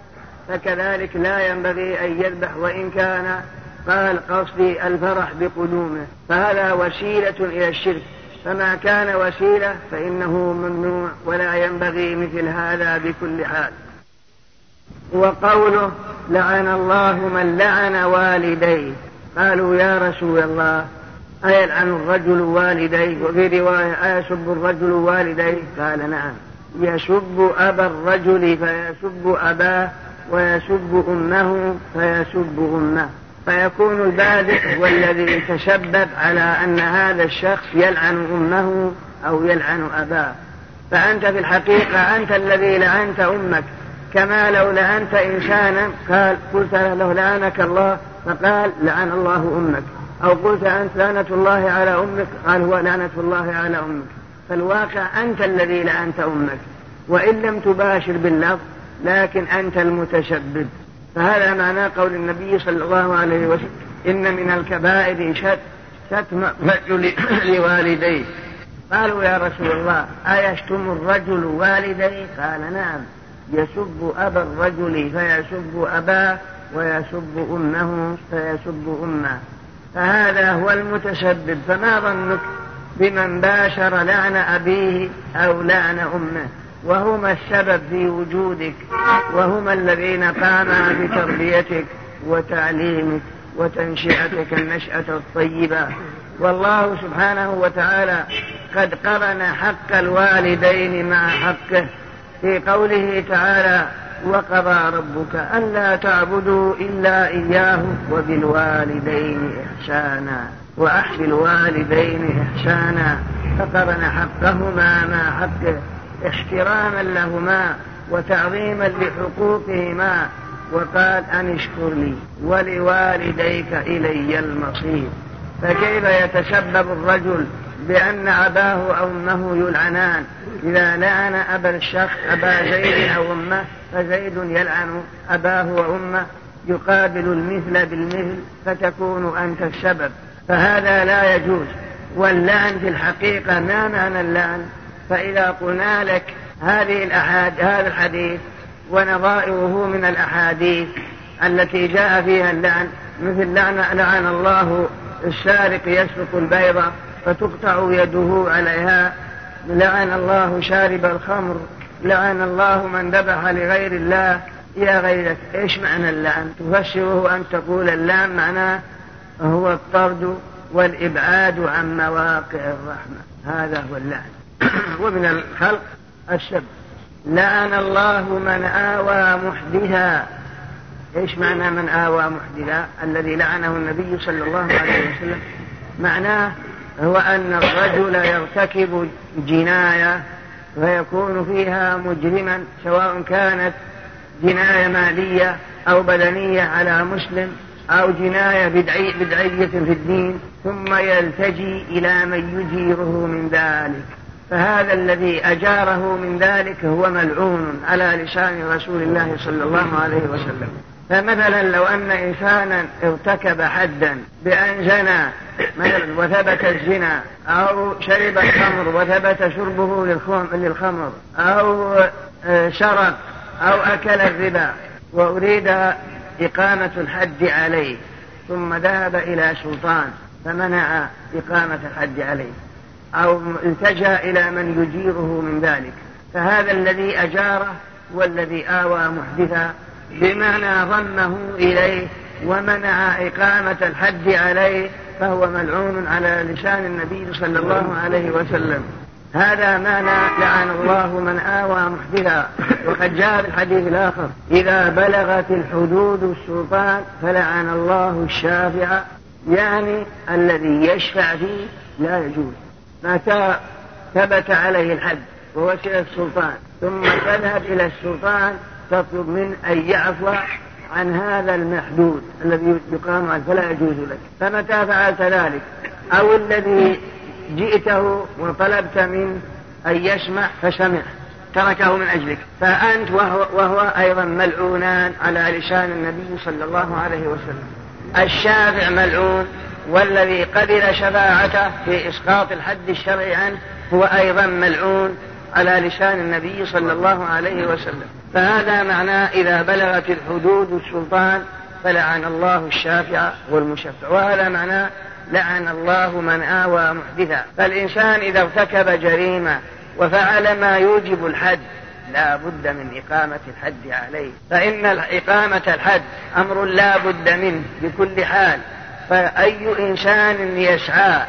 فكذلك لا ينبغي أن يذبح وإن كان قال قصدي الفرح بقدومه. فهذا وسيلة إلى الشرك. فما كان وسيلة فإنه ممنوع ولا ينبغي مثل هذا بكل حال. وقوله لعن الله من لعن والديه. قالوا يا رسول الله أيلعن الرجل والديه؟ وفي رواية أيسب الرجل والديه؟ قال نعم. يسب أبا الرجل فيسب أباه ويسب أمه فيسب أمه. فيكون البادئ هو الذي تسبب على أن هذا الشخص يلعن أمه أو يلعن أباه. فأنت في الحقيقة أنت الذي لعنت أمك. كما لو لعنت إنسانا قال قلت له لعنك الله فقال لعن الله أمك. أو قلت أنت لعنة الله على أمك قال هو لعنة الله على أمك. فالواقع أنت الذي لعنت أمك. وإن لم تباشر باللفظ لكن أنت المتسبب فهذا معنى قول النبي صلى الله عليه وسلم إن من الكبائر شت شتم الرجل لوالديه. قالوا يا رسول الله أيشتم الرجل والديه؟ قال نعم. يسب أبا الرجل فيسب أباه ويسب أمه فيسب أمه. فهذا هو المتسبب فما ظنك بمن باشر لعن أبيه أو لعن أمه؟ وهما السبب في وجودك وهما الذين قاما بتربيتك وتعليمك وتنشئتك النشأة الطيبة. والله سبحانه وتعالى قد قرن حق الوالدين مع حقه. في قوله تعالى وقضى ربك ألا تعبدوا إلا إياه وبالوالدين إحسانا وأحسن الوالدين إحسانا فقرن حقهما مع حقه احتراما لهما وتعظيما لحقوقهما وقال أن اشكر لي ولوالديك إلي المصير. فكيف يتسبب الرجل بأن أباه أو أمه يلعنان؟ إذا لعن أبا الشخص أبا زيد أو أمه فزيد يلعن أباه وأمه يقابل المثل بالمثل فتكون أنت السبب. فهذا لا يجوز. واللعن في الحقيقة ما معنى اللعن؟ فإذا قلنا لك هذه الأحاد هذا الحديث ونظائره من الأحاديث التي جاء فيها اللعن مثل لعن, لعن الله السارق يسرق البيضة فتقطع يده عليها لعن الله شارب الخمر لعن الله من ذبح لغير الله. يا غيرك إيش معنى اللعن؟ تفسره أن تقول اللعن معناه هو الطرد والإبعاد عن مواقع الرحمة. هذا هو اللعن. ومن الخلق السب لعن الله من آوى محدثا إيش معنى من آوى محدثا الذي لعنه النبي صلى الله عليه وسلم. معناه هو أن الرجل يرتكب جناية فيكون فيها مجرما سواء كانت جناية مالية أو بدنية على مسلم أو جناية بدعي بدعية في الدين ثم يلتجي إلى من يجيره من ذلك. فهذا الذي أجاره من ذلك هو ملعون على لسان رسول الله صلى الله عليه وسلم. فمثلا لو أن إنسانا ارتكب حدا بأن زنى مثلا وثبت الزنا أو شرب الخمر وثبت شربه للخمر أو آه، سرق أو أكل الربا وأريد إقامة الحد عليه ثم ذهب إلى سلطان فمنع إقامة الحد عليه. أو التجأ إلى من يجيره من ذلك. فهذا الذي أجاره والذي آوى محدثا بمعنى ضمه إليه ومنع إقامة الحد عليه فهو ملعون على لسان النبي صلى الله عليه وسلم. هذا معنى لعن الله من آوى محدثا. وقد جاء في الحديث الآخر إذا بلغت الحدود السلطان فلعن الله الشافع يعني الذي يشفع فيه لا يجوز. متى ثبت عليه الحد ووصل السلطان ثم تذهب إلى السلطان تطلب منه أن يعفو عن هذا المحدود الذي يقام عنه فلا يجوز لك. فمتى فعلت ذلك؟ أو الذي جئته وطلبت منه أن يسمع فسمع تركه من أجلك. فأنت وهو, وهو أيضا ملعونان على لسان النبي صلى الله عليه وسلم. الشافع ملعون. والذي قبل شفاعته في إسقاط الحد الشرعي عنه هو أيضا ملعون على لسان النبي صلى الله عليه وسلم. فهذا معناه إذا بلغت الحدود السلطان فلعن الله الشافع والمشفع. وهذا معناه لعن الله من آوى محدثا. فالإنسان إذا ارتكب جريمة وفعل ما يوجب الحد لا بد من إقامة الحد عليه. فإن إقامة الحد أمر لا بد منه بكل حال. فأي إنسان يسعى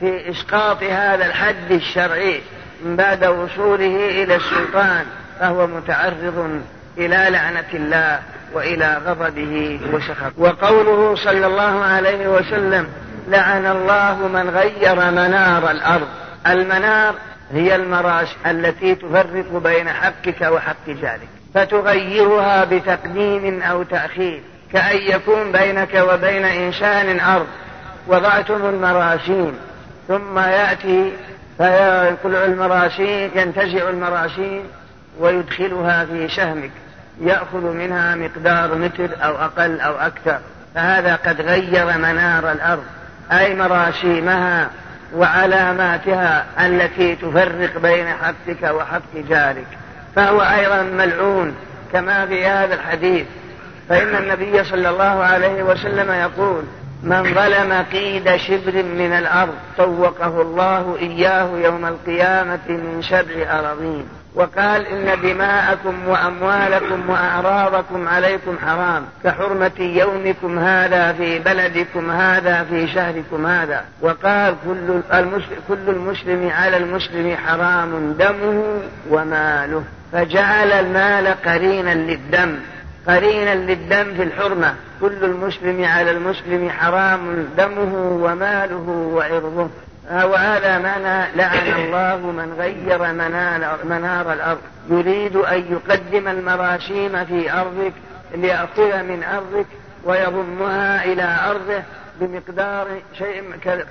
في إسقاط هذا الحد الشرعي من بعد وصوله إلى السلطان فهو متعرض إلى لعنة الله وإلى غضبه وسخطه. وقوله صلى الله عليه وسلم لعن الله من غير منار الأرض المنار هي المراش التي تفرق بين حقك وحق جارك فتغيرها بتقديم أو تأخير. كأن يكون بينك وبين إنسان أرض وضعتم المراسين ثم يأتي فيقلع المراسين ينتزع المراسين ويدخلها في شهمك. يأخذ منها مقدار متر أو أقل أو أكثر. فهذا قد غير منار الأرض أي مراسيمها وعلاماتها التي تفرق بين حقك وحق جارك. فهو أيضا ملعون كما في هذا الحديث. فإن النبي صلى الله عليه وسلم يقول من ظلم قيد شبر من الأرض طوقه الله إياه يوم القيامة من سبع أراضين. وقال إن دماءكم وأموالكم وأعراضكم عليكم حرام كحرمة يومكم هذا في بلدكم هذا في شهركم هذا. وقال كل المسلم, كل المسلم على المسلم حرام دمه وماله. فجعل المال قرينا للدم. قرينا للدم في الحرمة. كل المسلم على المسلم حرام دمه وماله وعرضه. وهذا معنى لعن الله من غير منار الأرض. يريد أن يقدم المراشيم في أرضك ليأخذ من أرضك ويضمها إلى أرضه بمقدار شيء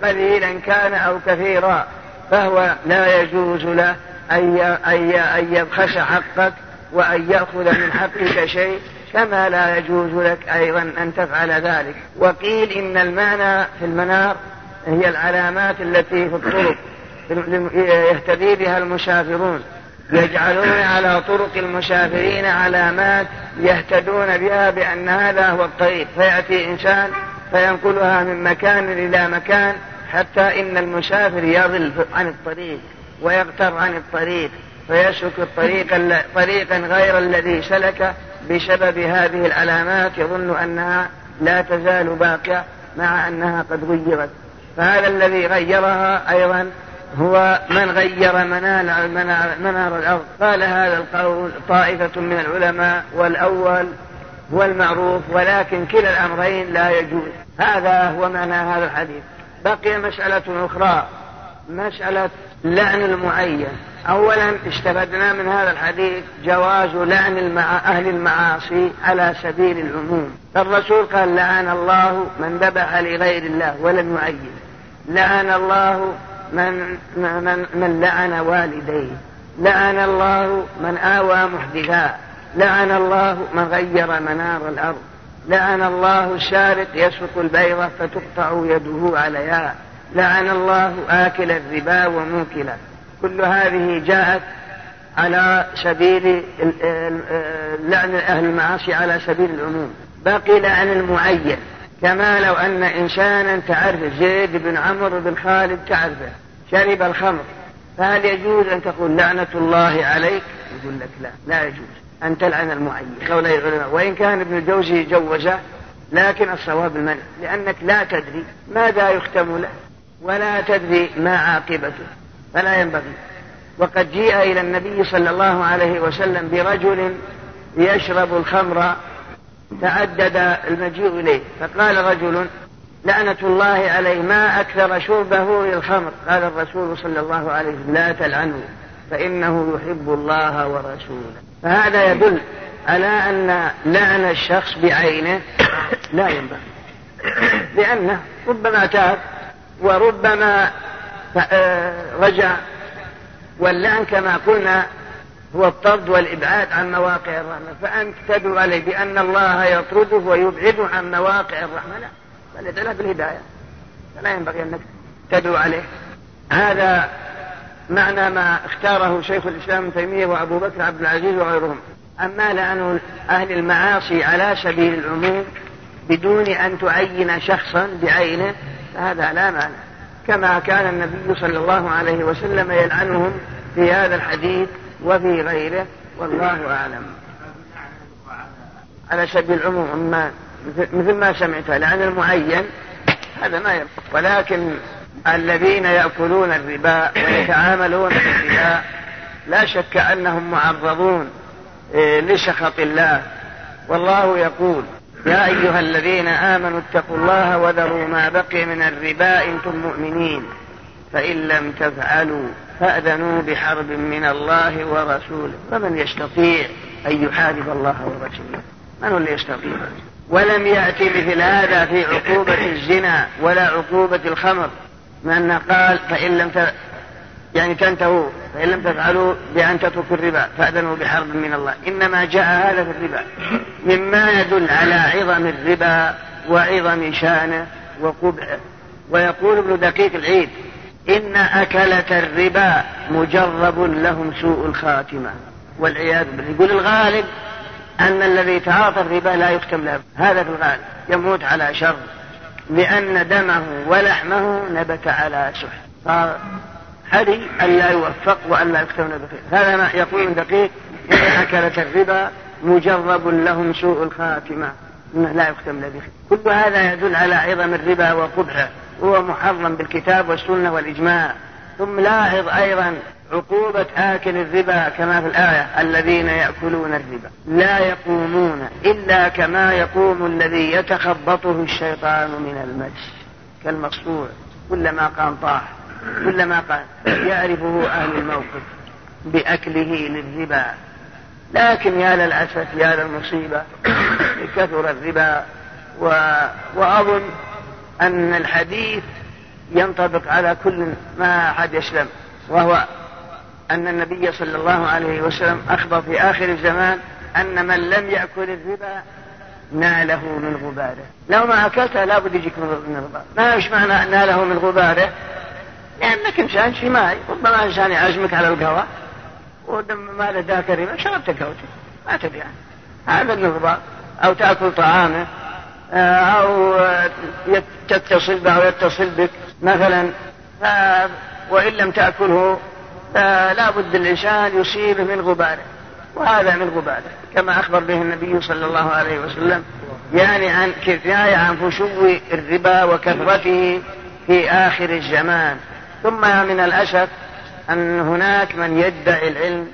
قليلا كان أو كثيرا. فهو لا يجوز له أن يبخس حقك وأن يأخذ من حقك شيء. كما لا يجوز لك أيضا أن تفعل ذلك. وقيل إن المعنى في المنار هي العلامات التي في الطرق يهتدي بها المسافرون. يجعلون على طرق المسافرين علامات يهتدون بها بأن هذا هو الطريق. فيأتي إنسان فينقلها من مكان إلى مكان حتى إن المسافر يضل عن الطريق ويغتر عن الطريق فيسلك الطريق طريقا غير الذي سلك بسبب هذه العلامات يظن أنها لا تزال باقية مع أنها قد غيرت. فهذا الذي غيرها أيضا هو من غير منار, منار الأرض. قال هذا القول طائفة من العلماء والأول هو المعروف ولكن كلا الأمرين لا يجوز. هذا هو معنى هذا الحديث. بقي مسألة أخرى. مسألة لعن المعين. أولا استفدنا من هذا الحديث جواز لعن المع... أهل المعاصي على سبيل العموم. الرسول قال لعن الله من ذبح لغير الله ولم يعين. لعن الله من, من, من لعن والديه. لعن الله من آوى محدثا لعن الله من غير منار الأرض. لعن الله السارق يسرق البيضة فتقطع يده عليها. لعن الله آكل الربا وموكله كل هذه جاءت على سبيل لعن أهل المعاصي على سبيل العموم. بقي لعن المعين. كما لو أن إنسانا تعرف زيد بن عمرو بن خالد تعرفه. شرب الخمر. فهل يجوز أن تقول لعنة الله عليك؟ يقول لك لا. لا يجوز. أن تلعن المعين. قولي العلماء وإن كان ابن الجوزي جوزه لكن الصواب المنع. لأنك لا تدري ماذا يختم له. ولا تدري ما عاقبته فلا ينبغي. وقد جيء إلى النبي صلى الله عليه وسلم برجل يشرب الخمر تعدد المجيء إليه فقال رجل لعنة الله عليه ما أكثر شربه للخمر؟ قال الرسول صلى الله عليه وسلم لا تلعنه فإنه يحب الله ورسوله. فهذا يدل على أن لعن الشخص بعينه لا ينبغي لأنه ربما تاب وربما رجع. واللعن كما قلنا هو الطرد والإبعاد عن مواقع الرحمة فأنت تدعو عليه بأن الله يطرده ويبعده عن مواقع الرحمة لا بل يدعو بالهداية. فلا ينبغي أنك تدعو عليه. هذا معنى ما اختاره شيخ الإسلام ابن تيمية وأبو بكر عبد العزيز وغيرهم. أما لعن أهل المعاصي على سبيل العموم بدون أن تعين شخصا بعينه فهذا لا معنى كما كان النبي صلى الله عليه وسلم يلعنهم في هذا الحديث وفي غيره والله أعلم. على سبيل العموم أما مثل ما سمعت لعن المعين هذا ما يبقى. ولكن الذين يأكلون الربا ويتعاملون بالربا لا شك أنهم معرضون إيه، لسخط الله. والله يقول يا أيها الذين آمنوا اتقوا الله وذروا ما بقي من الربا إن كنتم مؤمنين. فإن لم تفعلوا فأذنوا بحرب من الله ورسوله. فمن يستطيع أن يحارب الله ورسوله؟ من اللي يستطيع؟ ولم يأتي مثل هذا في عقوبة الزنا ولا عقوبة الخمر. من قال فإن لم يعني تنتهوا فإن لم تفعلوا بأن تتركوا الربا فأذنوا بحرب من الله. إنما جاء هذا في الربا. مما يدل على عظم الربا وعظم شانه وقبحه. ويقول ابن دقيق العيد إن أكلة الربا مجرب لهم سوء الخاتمة. والعياذ بالله. يقول الغالب أن الذي تعاطى الربا لا يختم له. هذا في الغالب. يموت على شر. لأن دمه ولحمه نبت على سحر حري ألا يوفق وألا يختم له بخير هذا ما يقول دقيق إن أكلة الربا مجرب لهم سوء الخاتمة. لا يختم بخير كل هذا يدل على عظم الربا وقبحه. هو محرم بالكتاب والسنة والإجماع. ثم لاحظ أيضا عقوبة آكل الربا كما في الآية الذين يأكلون الربا. لا يقومون إلا كما يقوم الذي يتخبطه الشيطان من المس كالمصفوع كلما قام طاح. كلما قال يعرفه أهل الموقف بأكله للربا. لكن يا للأسف يا للمصيبة كثر الربا. و... وأظن أن الحديث ينطبق على كل ما أحد يسلم وهو أن النبي صلى الله عليه وسلم أخبر في آخر الزمان أن من لم يأكل الربا ناله من غباره. لو ما أكلته لابد يجيك من الغبار ما إيش معنى ناله من غباره؟ لأنك إنسان شماي ربما إنسان يعزمك على القهوة. ودم ما له ذاك الربا شربت قهوتك ما تبي يعني. هذا الغبار أو تأكل طعامه. آه، أو تتصل به أو يتصل بك. مثلا وإن لم تأكله لا بد الإنسان يصيبه من غباره. وهذا من غباره. كما أخبر به النبي صلى الله عليه وسلم يعني عن كفاية عن فشو الربا وكثرته في آخر الزمان. ثم من الأسف أن هناك من يدعي العلم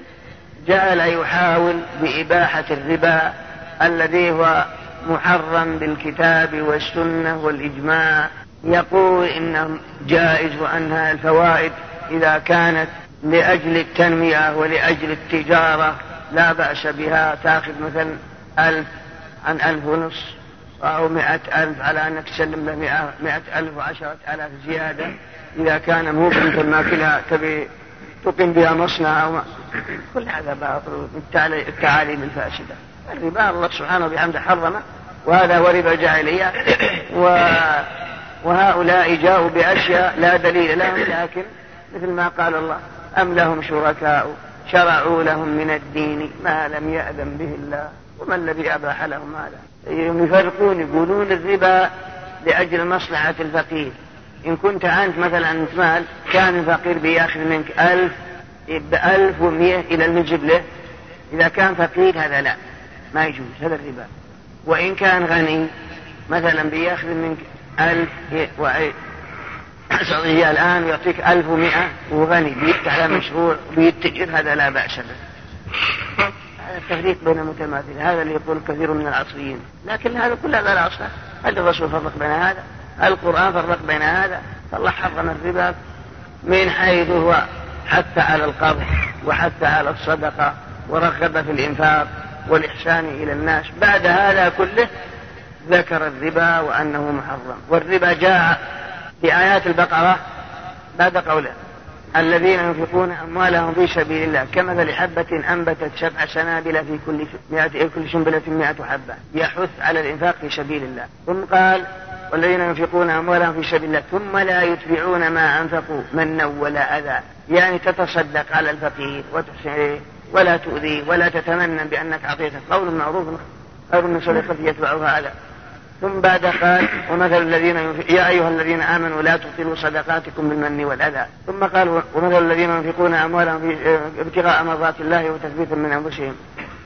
جعل يحاول بإباحة الربا الذي هو محرم بالكتاب والسنة والإجماع. يقول إنه جائز وأنها الفوائد إذا كانت لأجل التنمية ولأجل التجارة. لا بأس بها. تأخذ مثلا ألف عن ألف ونص أو مئة ألف على أنك تسلم له مئة ألف وعشرة ألاف زيادة. إذا كان مو مثل ما كلها تبي تقيم بها مصنع أو ما. كل هذا باطل التعاليم الفاسدة. الربا الله سبحانه وبحمده حرمه وهذا هو ربا الجاهلية. و وهؤلاء جاءوا بأشياء لا دليل لهم لكن مثل ما قال الله أم لهم شركاء؟ شرعوا لهم من الدين ما لم يأذن به الله. وما الذي أباح لهم هذا؟ يفرقون يقولون الربا لأجل مصلحة الفقير. إن كنت أنت مثلا مال كان الفقير بيأخذ منك ألف بألف ومئة إلى المجب له. إذا كان فقير هذا لا ما يجوز هذا الربا. وإن كان غني مثلا بيأخذ منك ألف هي الآن يعطيك ألف ومئة وغني بيفتح له مشروع بيتجر هذا لا بأس به. هذا التفريق بين المتماثل هذا اللي يقول كثير من العصريين. لكن هذا كله لا أصل هل الرسول فرق بين هذا؟ القرآن فرق بين هذا فالله حرم الربا من حيث هو حتى على القرض وحتى على الصدقة ورغب في الإنفاق والإحسان إلى الناس. بعد هذا كله ذكر الربا وأنه محرم. والربا جاء في آيات البقرة بعد قوله الذين ينفقون أموالهم في سبيل الله كمثل حبة أنبتت سبع سنابل في كل مئة كل سنبلة مئة حبة يحث على الإنفاق في سبيل الله. ثم قال والذين ينفقون أموالهم في سبيل الله ثم لا يتبعون ما أنفقوا منا ولا أذى. يعني تتصدق على الفقير وتحسن إليه ولا تؤذيه ولا تتمنى بأنك أعطيته. قول معروف خير من صدقة يتبعها أذى ثم بعد قال ومثل الذين يا أيها الذين آمنوا لا تبطلوا صدقاتكم بالمن والأذى. ثم قال ومثل الذين ينفقون أموالهم في ابتغاء مرضات الله وتثبيتا من أنفسهم.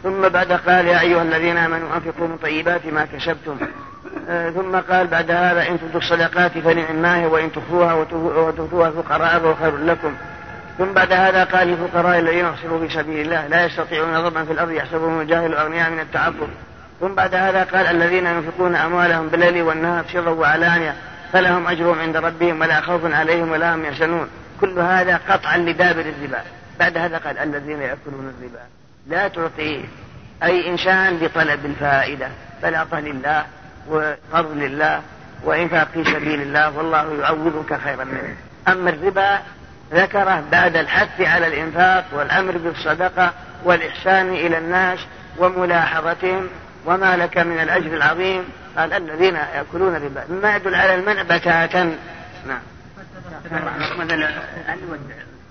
ثم بعد قال يا أيها الذين آمنوا أنفقوا من طيبات ما كسبتم. ثم قال بعد هذا إن تبدوا الصدقات فنعم ما هي وإن تخفوها وتؤتوها الفقراء فهو خير لكم. ثم بعد هذا قال للفقراء الذين احصروا في سبيل الله لا يستطيعون ضربا في الأرض يحسبهم الجاهل أغنياء من التعفف. ثم بعد هذا قال الذين ينفقون أموالهم بالليل والنهار سرا وعلانية فلهم أجرهم عند ربهم ولا خوف عليهم ولا هم يحزنون. كل هذا قطعا لدابر الربا. بعد هذا قال الذين يأكلون الربا. لا تعطيه أي إنسان بطلب الفائدة. بل أعطه لله وقرض لله وإنفاق في سبيل الله والله يعوضك خيرا منه. أما الربا ذكره بعد الحث على الإنفاق والأمر بالصدقة والإحسان إلى الناس وملاحظتهم وما لك من الأجر العظيم. قال الذين يأكلون الربا مما يدل على المنع بتاتا. نعم.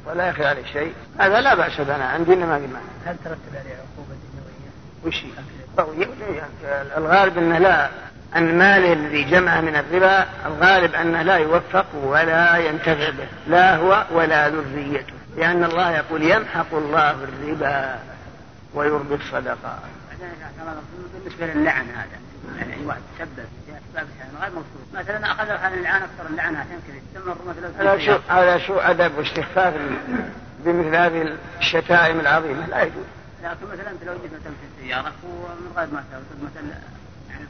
ولا يخي عليه شيء. هذا لا بأس بنا عندنا ما في معنى هل ترتب عليه عقوبة دنيوية؟ وش الغالب إنه لا. أن ماله الذي جمع من الربا الغالب أنه لا يوفق ولا ينتفع به لا هو ولا ذريته. لأن الله يقول يمحق الله الربا ويربي الصدقات. بالنسبة للعن هذا يعني واحد تسبب في اسباب غير مقصود مثلا أخذ عن اللعان أكثر اللعن عشان كذا مثلا هذا شو هذا شو أدب واستخفاف بمثل هذه الشتائم العظيمة لا يجوز. لكن مثلا أنت لو جيت مثلا في السيارة ومن غير ما مثلا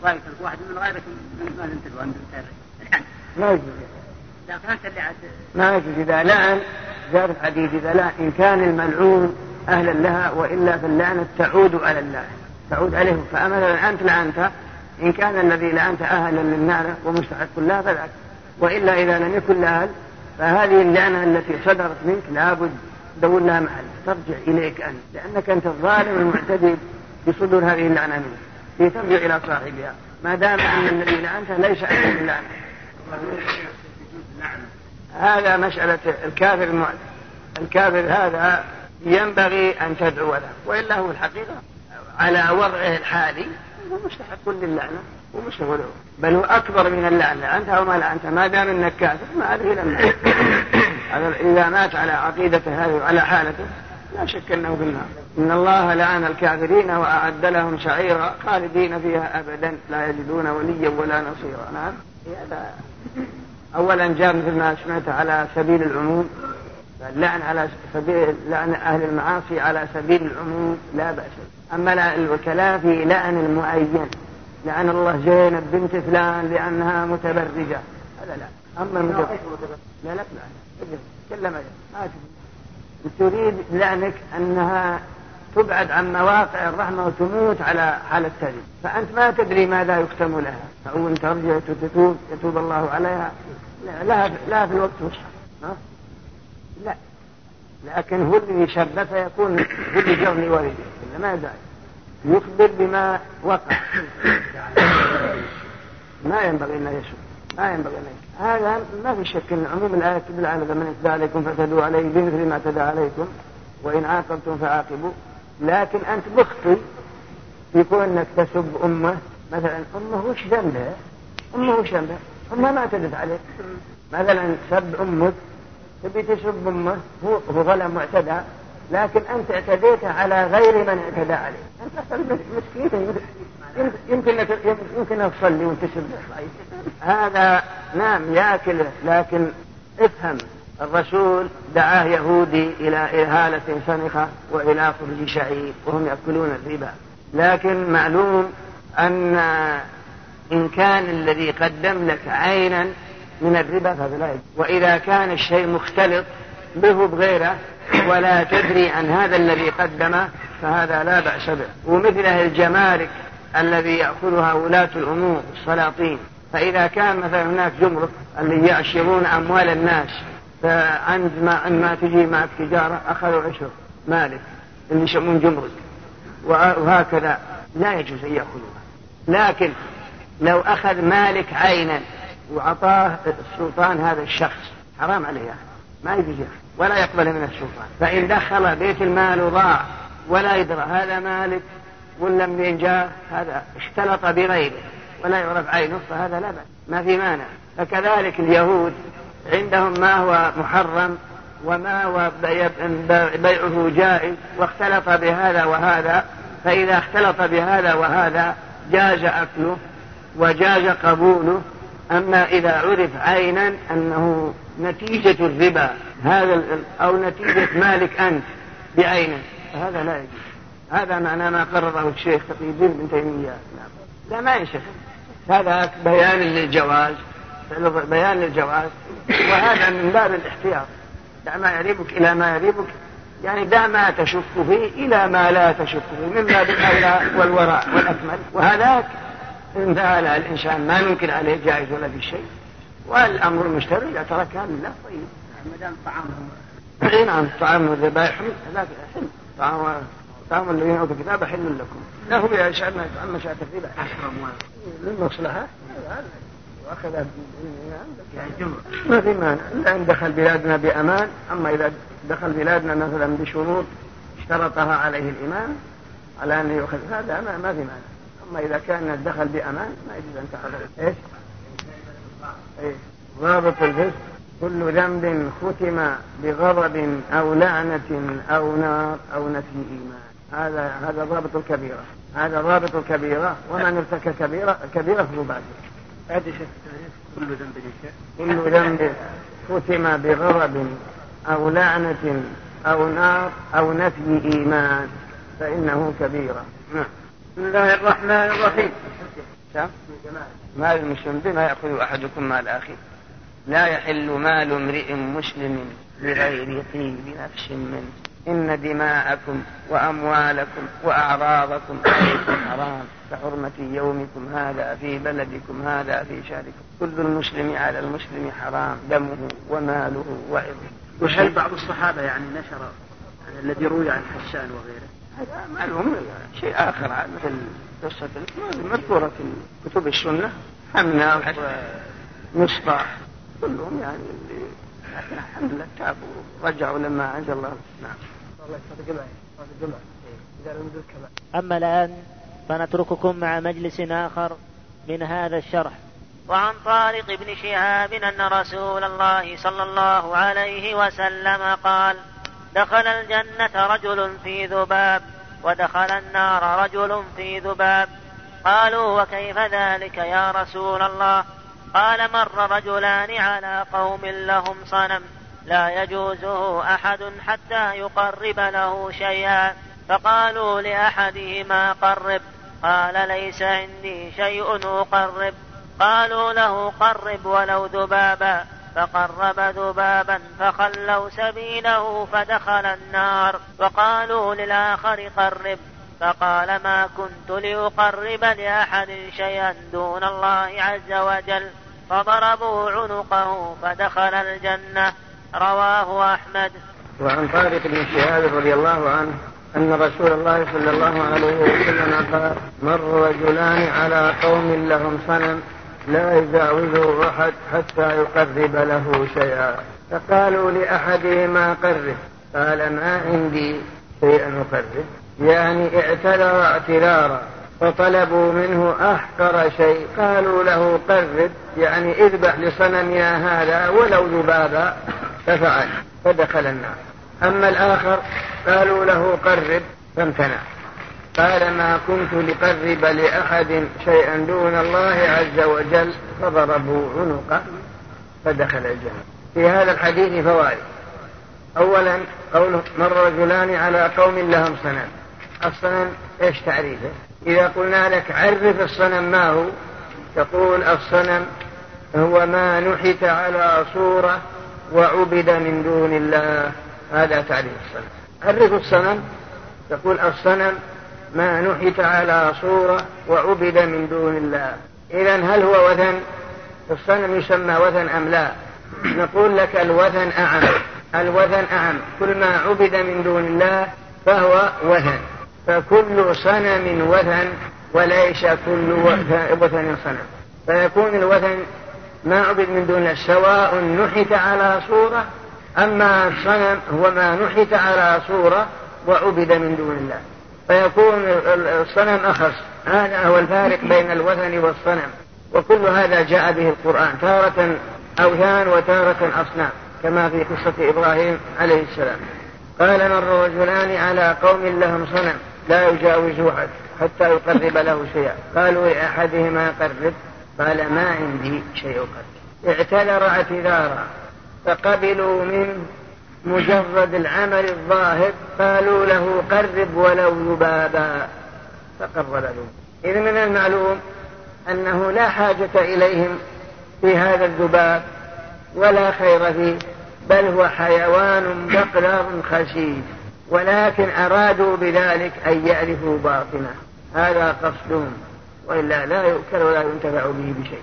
واحد من غيرك ما انت ما يجوز. لكن انت اللي عاد ما يجوز إذا لعن جاء الحديث إذا لعن إن كان الملعون أهلا لها وإلا فاللعنه تعود على الله. تعود عليه. فمثلا أنت لعنت. إن كان الذي لعنت أهلا للنار ومستحق لها فذاك. وإلا إذا لم يكن لأهل فهذه اللعنة التي صدرت منك لابد دور لها محل. ترجع إليك أنت. لأنك أنت الظالم المعتدي في صدور هذه اللعنة منه لترجع إلى صاحبها. ما دام أن الذي لعنته ليس أهلا اللعنة هذا مسألة الكافر المعلم الكافر هذا ينبغي أن تدعو له وإلا هو الحقيقة. على وضعه الحالي هو مستحق للعنة ومستحق له. بل هو أكبر من اللعنة أنت أو ما لعنته ما دام أنك كافر ما عليه لم إذا مات على عقيدته هذه وعلى حالته لا شك أنه في النار إن الله لعن الكافرين وأعد لهم سعيرا خالدين فيها أبدا. لا يجدون وليا ولا نصيرا. نعم. هذا أولا جاء مثل ما سمعت على سبيل العموم. اللعن على سبيل لعن أهل المعاصي على سبيل العموم لا بأس. أما الوكلاء في لعن المعين. لعن الله زينب بنت فلان لأنها متبرجة. هذا لا. أما المتبرجة لا لا لا تكلم. ما تريد لعنك أنها تبعد عن مواقع الرحمة وتموت على حال التهديد فأنت ما تدري ماذا يختم لها. أو أن ترجع تتوب يتوب الله عليها. لا, لا في الوقت وسط لا. لكن هو اللي يشبه فيكون هو اللي جرني ولدي ما داعي يخبر بما وقع. ما ينبغي أن يشوف ما ينبغي يشوف هذا ما في شك أن عموم الآية تدل على من اعتدى عليكم فاعتدوا عليه بمثل ما اعتدى عليكم وإن عاقبتم فعاقبوا. لكن أنت مخطي يكون أنك تسب أمه. مثلا أمه وش ذنبها؟ أمه وش ذنبها؟ أمها ما اعتدت عليك. مثلا سب أمك تبي تسب أمه هو هو ظلم واعتدى لكن أنت اعتديت على غير من اعتدى عليه. أنت مسكين. يمكن يمكن تصلي تسب هذا نعم يأكل لكن افهم الرسول دعاه يهودي إلى إهالة سنخة وإلى خبز شعير وهم يأكلون الربا. لكن معلوم أن إن كان الذي قدم لك عينا من الربا فهذا لا وإذا كان الشيء مختلط به بغيره ولا تدري عن هذا الذي قدمه فهذا لا بأس به. ومثله الجمارك الذي يأخذها ولاة الأمور السلاطين. فإذا كان مثلا هناك جمرك اللي يعشرون أموال الناس فعند ما عندما تجي معك تجارة أخذوا عشر مالك اللي يسمون جمرك وهكذا لا يجوز أن يأخذوها. لكن لو أخذ مالك عينا وأعطاه السلطان هذا الشخص حرام عليه ما يجوز ولا يقبل من السلطان. فإن دخل بيت المال وضاع ولا يدرى هذا مالك ولا من جاء هذا اختلط بغيره ولا يعرف عينه فهذا لا بأس. ما في مانع. فكذلك اليهود عندهم ما هو محرم وما هو بيعه جائز واختلط بهذا وهذا فإذا اختلط بهذا وهذا جاز أكله وجاز قبوله. أما إذا عرف عينا أنه نتيجة الربا هذا أو نتيجة مالك أنت بعينه فهذا لا يجوز. هذا معنى ما قرره الشيخ تقي الدين بن تيمية. نعم. لا ما ينشف هذا بيان للجواز بيان للجواز. وهذا من باب الاحتياط. دع ما يريبك إلى ما يريبك. يعني دع ما تشك فيه إلى ما لا تشك فيه من باب الأولى والوراء والأكمل. وهذاك إن فعل الإنسان ما يمكن عليه جائز ولا في شيء. والأمر المشتري إذا تركها لله طيب. ما دام طعامهم اي نعم طعام الذبائح هذاك حل طعام طعام الذين اوتوا الكتاب حل لكم. لا هو يشعر اما شاء الربا أحرم للمصلحة؟ وأخذ يعني ما في مانع. إلا إن دخل بلادنا بأمان. أما إذا دخل بلادنا مثلا بشروط اشترطها عليه الإمام على انه يؤخذ. هذا ما, ما في مانع. أما إذا كان دخل بأمان ما يجوز أن تاخذه إيش؟ إيش؟ ضابط الفسق. كل ذنب ختم بغضب أو لعنة أو نار أو نفي إيمان. هذا هذا ضابط الكبيرة. هذا ضابط الكبيرة. ومن ارتكب كبيرة كبيرة فهو بعد هذا كل ذنب كل ذنب ختم بغضب أو لعنة أو نار أو نفي إيمان. فإنه كبيرة نعم. بسم الله الرحمن الرحيم. مال المسلم بما يأخذ أحدكم مال أخيه؟ لا يحل مال امرئ مسلم بغير طيب نفس منه. إن دماءكم وأموالكم وأعراضكم عليكم حرام. كحرمة يومكم هذا في بلدكم هذا في شهركم. كل المسلم على المسلم حرام. دمه وماله وعرضه. وهل بعض الصحابة يعني نشر الذي روي عن حسان وغيره؟ هذا معلوم شيء آخر مثل قصة مذكورة في كتب السنة. حمنا ومصطح كلهم يعني لكن الحمد لله تابوا ورجعوا لما أنزل الله. نعم. الله أما الآن فنترككم مع مجلس آخر من هذا الشرح. وعن طارق بن شهاب أن رسول الله صلى الله عليه وسلم قال دخل الجنة رجل في ذباب ودخل النار رجل في ذباب. قالوا وكيف ذلك يا رسول الله؟ قال مر رجلان على قوم لهم صنم. لا يجوزه أحد حتى يقرب له شيئا. فقالوا لأحدهما قرب. قال ليس عندي شيء أقرب. قالوا له قرب ولو ذبابا. فقرب ذبابا فخلوا سبيله فدخل النار. وقالوا للآخر قرب. فقال ما كنت لأقرب لأحد شيئا دون الله عز وجل. فضربوا عنقه فدخل الجنة. رواه أحمد. وعن طارق بن شهاب رضي الله عنه أن رسول الله صلى الله عليه وسلم قال مر رجلان على قوم لهم صنم لا يجاوزه أحد حتى يقرب له شيئا. فقالوا لأحدهما قرب. قال ما عندي شيئا أقرب. يعني اعتذر اعتذارا. فطلبوا منه أحقر شيء. قالوا له قرب يعني اذبح لصنمنا هذا ولو ذبابا. ففعل فدخل النار. أما الآخر قالوا له قرب فامتنع. قال ما كنت لقرب لأحد شيئا دون الله عز وجل. فضربوا عنقه فدخل الجنة. في هذا الحديث فوائد. أولا قوله مر رجلان على قوم لهم صنم. الصنم إيش تعريفه؟ إذا قلنا لك عرف الصنم ما هو؟ تقول الصنم هو ما نحت على صورة وعبد من دون الله. هذا تعريف الصنم. عرف الصنم؟ تقول الصنم ما نحت على صورة وعبد من دون الله. إذا هل هو وثن؟ الصنم يسمى وثن أم لا؟ نقول لك الوثن أعم. الوثن أعم. كل ما عبد من دون الله فهو وثن. فكل صنم وثن وليس كل وثن صنم. فيكون الوثن ما عبد من دون سواء نحت على صورة أما الصنم هو ما نحت على صورة وعبد من دون الله. فيكون الصنم أخص. هذا هو الفارق بين الوثن والصنم. وكل هذا جاء به القرآن تارة أوثان وتارة أصنام كما في قصة إبراهيم عليه السلام. قال مر رجلان على قوم لهم صنم لا يجاوز أحد حتى يقرب له شيئا. قالوا لأحدهما قرب. قال ما عندي شيء قرب اعتذر اعتذارا. فقبلوا منه. مجرد العمل الظاهر قالوا له قرب ولو ذبابا. فقرب له. إذ من المعلوم أنه لا حاجة إليهم في هذا الذباب ولا خير فيه. بل هو حيوان بقلر خسيس ولكن أرادوا بذلك أن يعرفوا باطنه. هذا قصدهم وإلا لا يؤكل ولا ينتفع به بشيء.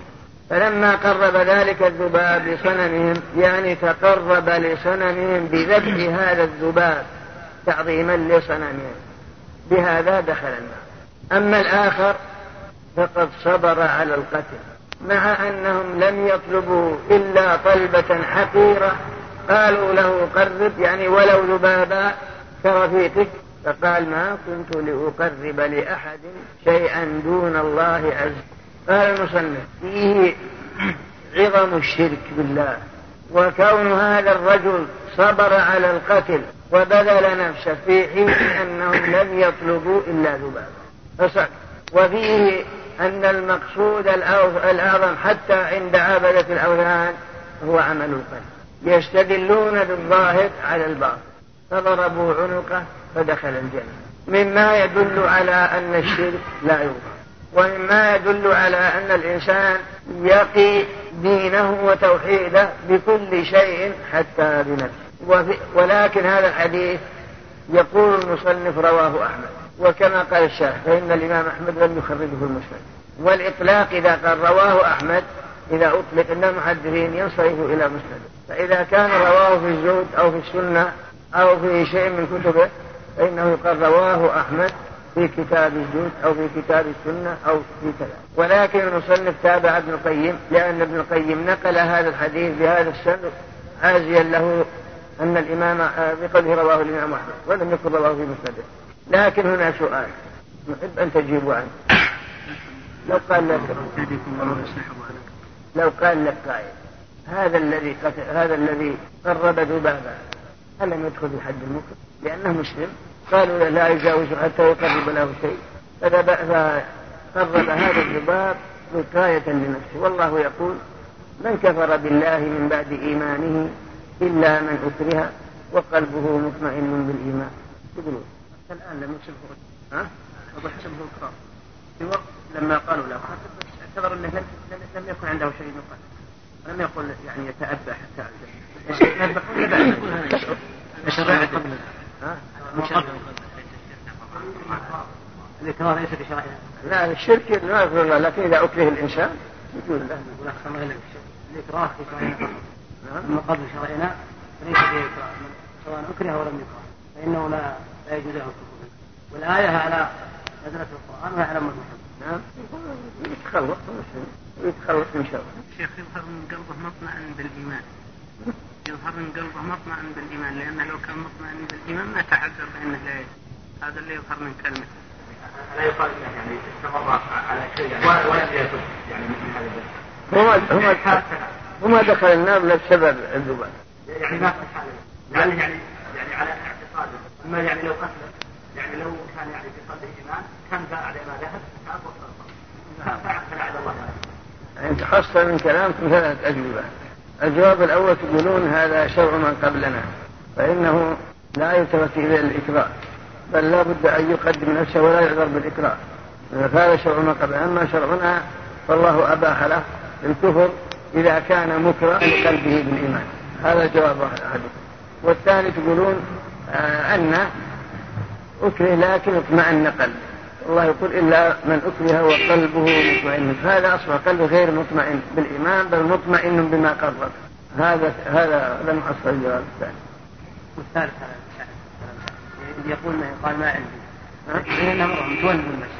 فلما قرب ذلك الذباب لصنمهم يعني تقرب لصنمهم بذبح هذا الذباب تعظيما لصنمهم. بهذا دخل النار. أما الآخر فقد صبر على القتل. مع أنهم لم يطلبوا إلا طلبة حقيرة قالوا له قرب يعني ولو ذبابا كرفيقك فقال ما كنت لأقرب لأحد شيئا دون الله عز قال المصنف فيه عظم الشرك بالله وكون هذا الرجل صبر على القتل وبذل نفسه في حين أنهم لم يطلبوا إلا ذبابا فصعب وفيه أن المقصود الأعظم حتى عند عبدة الأوثان هو عمل القلب يستدلون بالظاهر على الباطل. فضربوا عنقه فدخل الجنة. مما يدل على أن الشرك لا يغفر ومما يدل على أن الإنسان يقي دينه وتوحيده بكل شيء حتى بنفسه. ولكن هذا الحديث يقول المصنف رواه أحمد. وكما قال الشيخ فإن الإمام أحمد لم يخرجه المسلم والإطلاق إذا قال رواه أحمد إذا أطلق أن المحدثين ينصرف إلى مسند. فإذا كان رواه في الزهد أو في السنة أو في شيء من كتبه فإنه يقال رواه أحمد في كتاب الجود أو في كتاب السنة أو في كذا. ولكن المصنف تابع ابن القيم لأن ابن القيم نقل هذا الحديث بهذا السند عازيا له أن الإمام بقوله رواه الإمام أحمد ولم يكن رواه في مسنده. لكن هنا سؤال نحب أن تجيبوا عنه. لو قال لك لو قال لك قائل هذا الذي هذا الذي قرب ذبابا ألم يدخل في حد المكر لأنه مسلم. قالوا لا يجاوز حتى يقرب له شيء. فقرب هذا الذباب وقاية لنفسه. والله يقول من كفر بالله من بعد إيمانه إلا من أكره وقلبه مطمئن بالإيمان. تقولون الآن لم يصبه ها؟ وحسبه إكرام في وقت لما قالوا له اعتبر أنه لم, يكن عنده شيء قتل لم يقل يعني يتأبى حتى يذبحون بعد الشرع قبل ها؟ الإكراه ليس بشرعنا لا الشرك لا يغفر الله لكن إذا أكره الإنسان يقول له الإكراه في شرعنا أما قبل شرعنا فليس فيه إكراه سواء أكره أو لم يكره فإنه لا لا يجوز له الكفر والآية على نزلت القرآن وهي على محمد نعم يتخلص يتخلص من شر الشيخ يظهر من قلبه مطمئن بالإيمان يظهر من قلبه مطمئن بالإيمان لأنه لو كان مطمئن بالإيمان ما تعذر بأنه لا يجوز. هذا اللي يظهر من كلمته لا يقال يعني استمر على شيء يعني ولم يتب يعني من هذا هو وما دخل النار الا بسبب الذباب. يعني ما يعني يعني يعني على اعتقاده. أما يعني لو قتل يعني لو كان يعني في قلبه إيمان كان بعد ما ذهب فعل الله. يعني تحصل من كلامكم ثلاث أجوبة. الجواب الأول تقولون هذا شرع من قبلنا فإنه لا يلتفت إلى الإكراه بل لا بد أن يقدم نفسه ولا يعذر بالإكراه. هذا شرع من قبل أما شرعنا فالله أباح له الكفر إذا كان مكرا لقلبه بالإيمان. هذا جواب أحدكم والثاني تقولون آه أن أكره لكن اطمأن قلبه. الله يقول إلا من أكره وقلبه مطمئن. هذا أصبح قلبه غير مطمئن بالإيمان بل مطمئن بما قرب. هذا هذا لم أصل الجواب الثاني. والثالث يقول ما يقال ما عندي. لأنه متولد المسجد.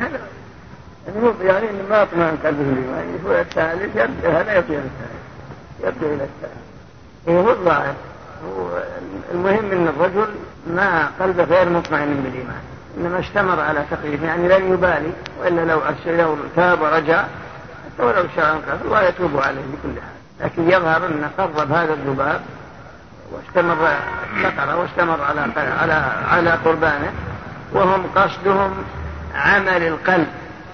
هذا يعني ما أطمئن قلبه بالإيمان. هو الثالث يبدأ هذا يبدأ إلى الثالث يبدأ إلى الثالث. هو الظاهر. المهم إن الرجل ما قلبه غير مطمئن بالإيمان. إنما استمر على تقليد يعني لن يبالي وإلا لو لو تاب ورجع حتى ولو شاء الله يتوب عليه بكل حال. لكن يظهر أن قرب هذا الذباب واستمر سقر واستمر على على على قربانه وهم قصدهم عمل القلب.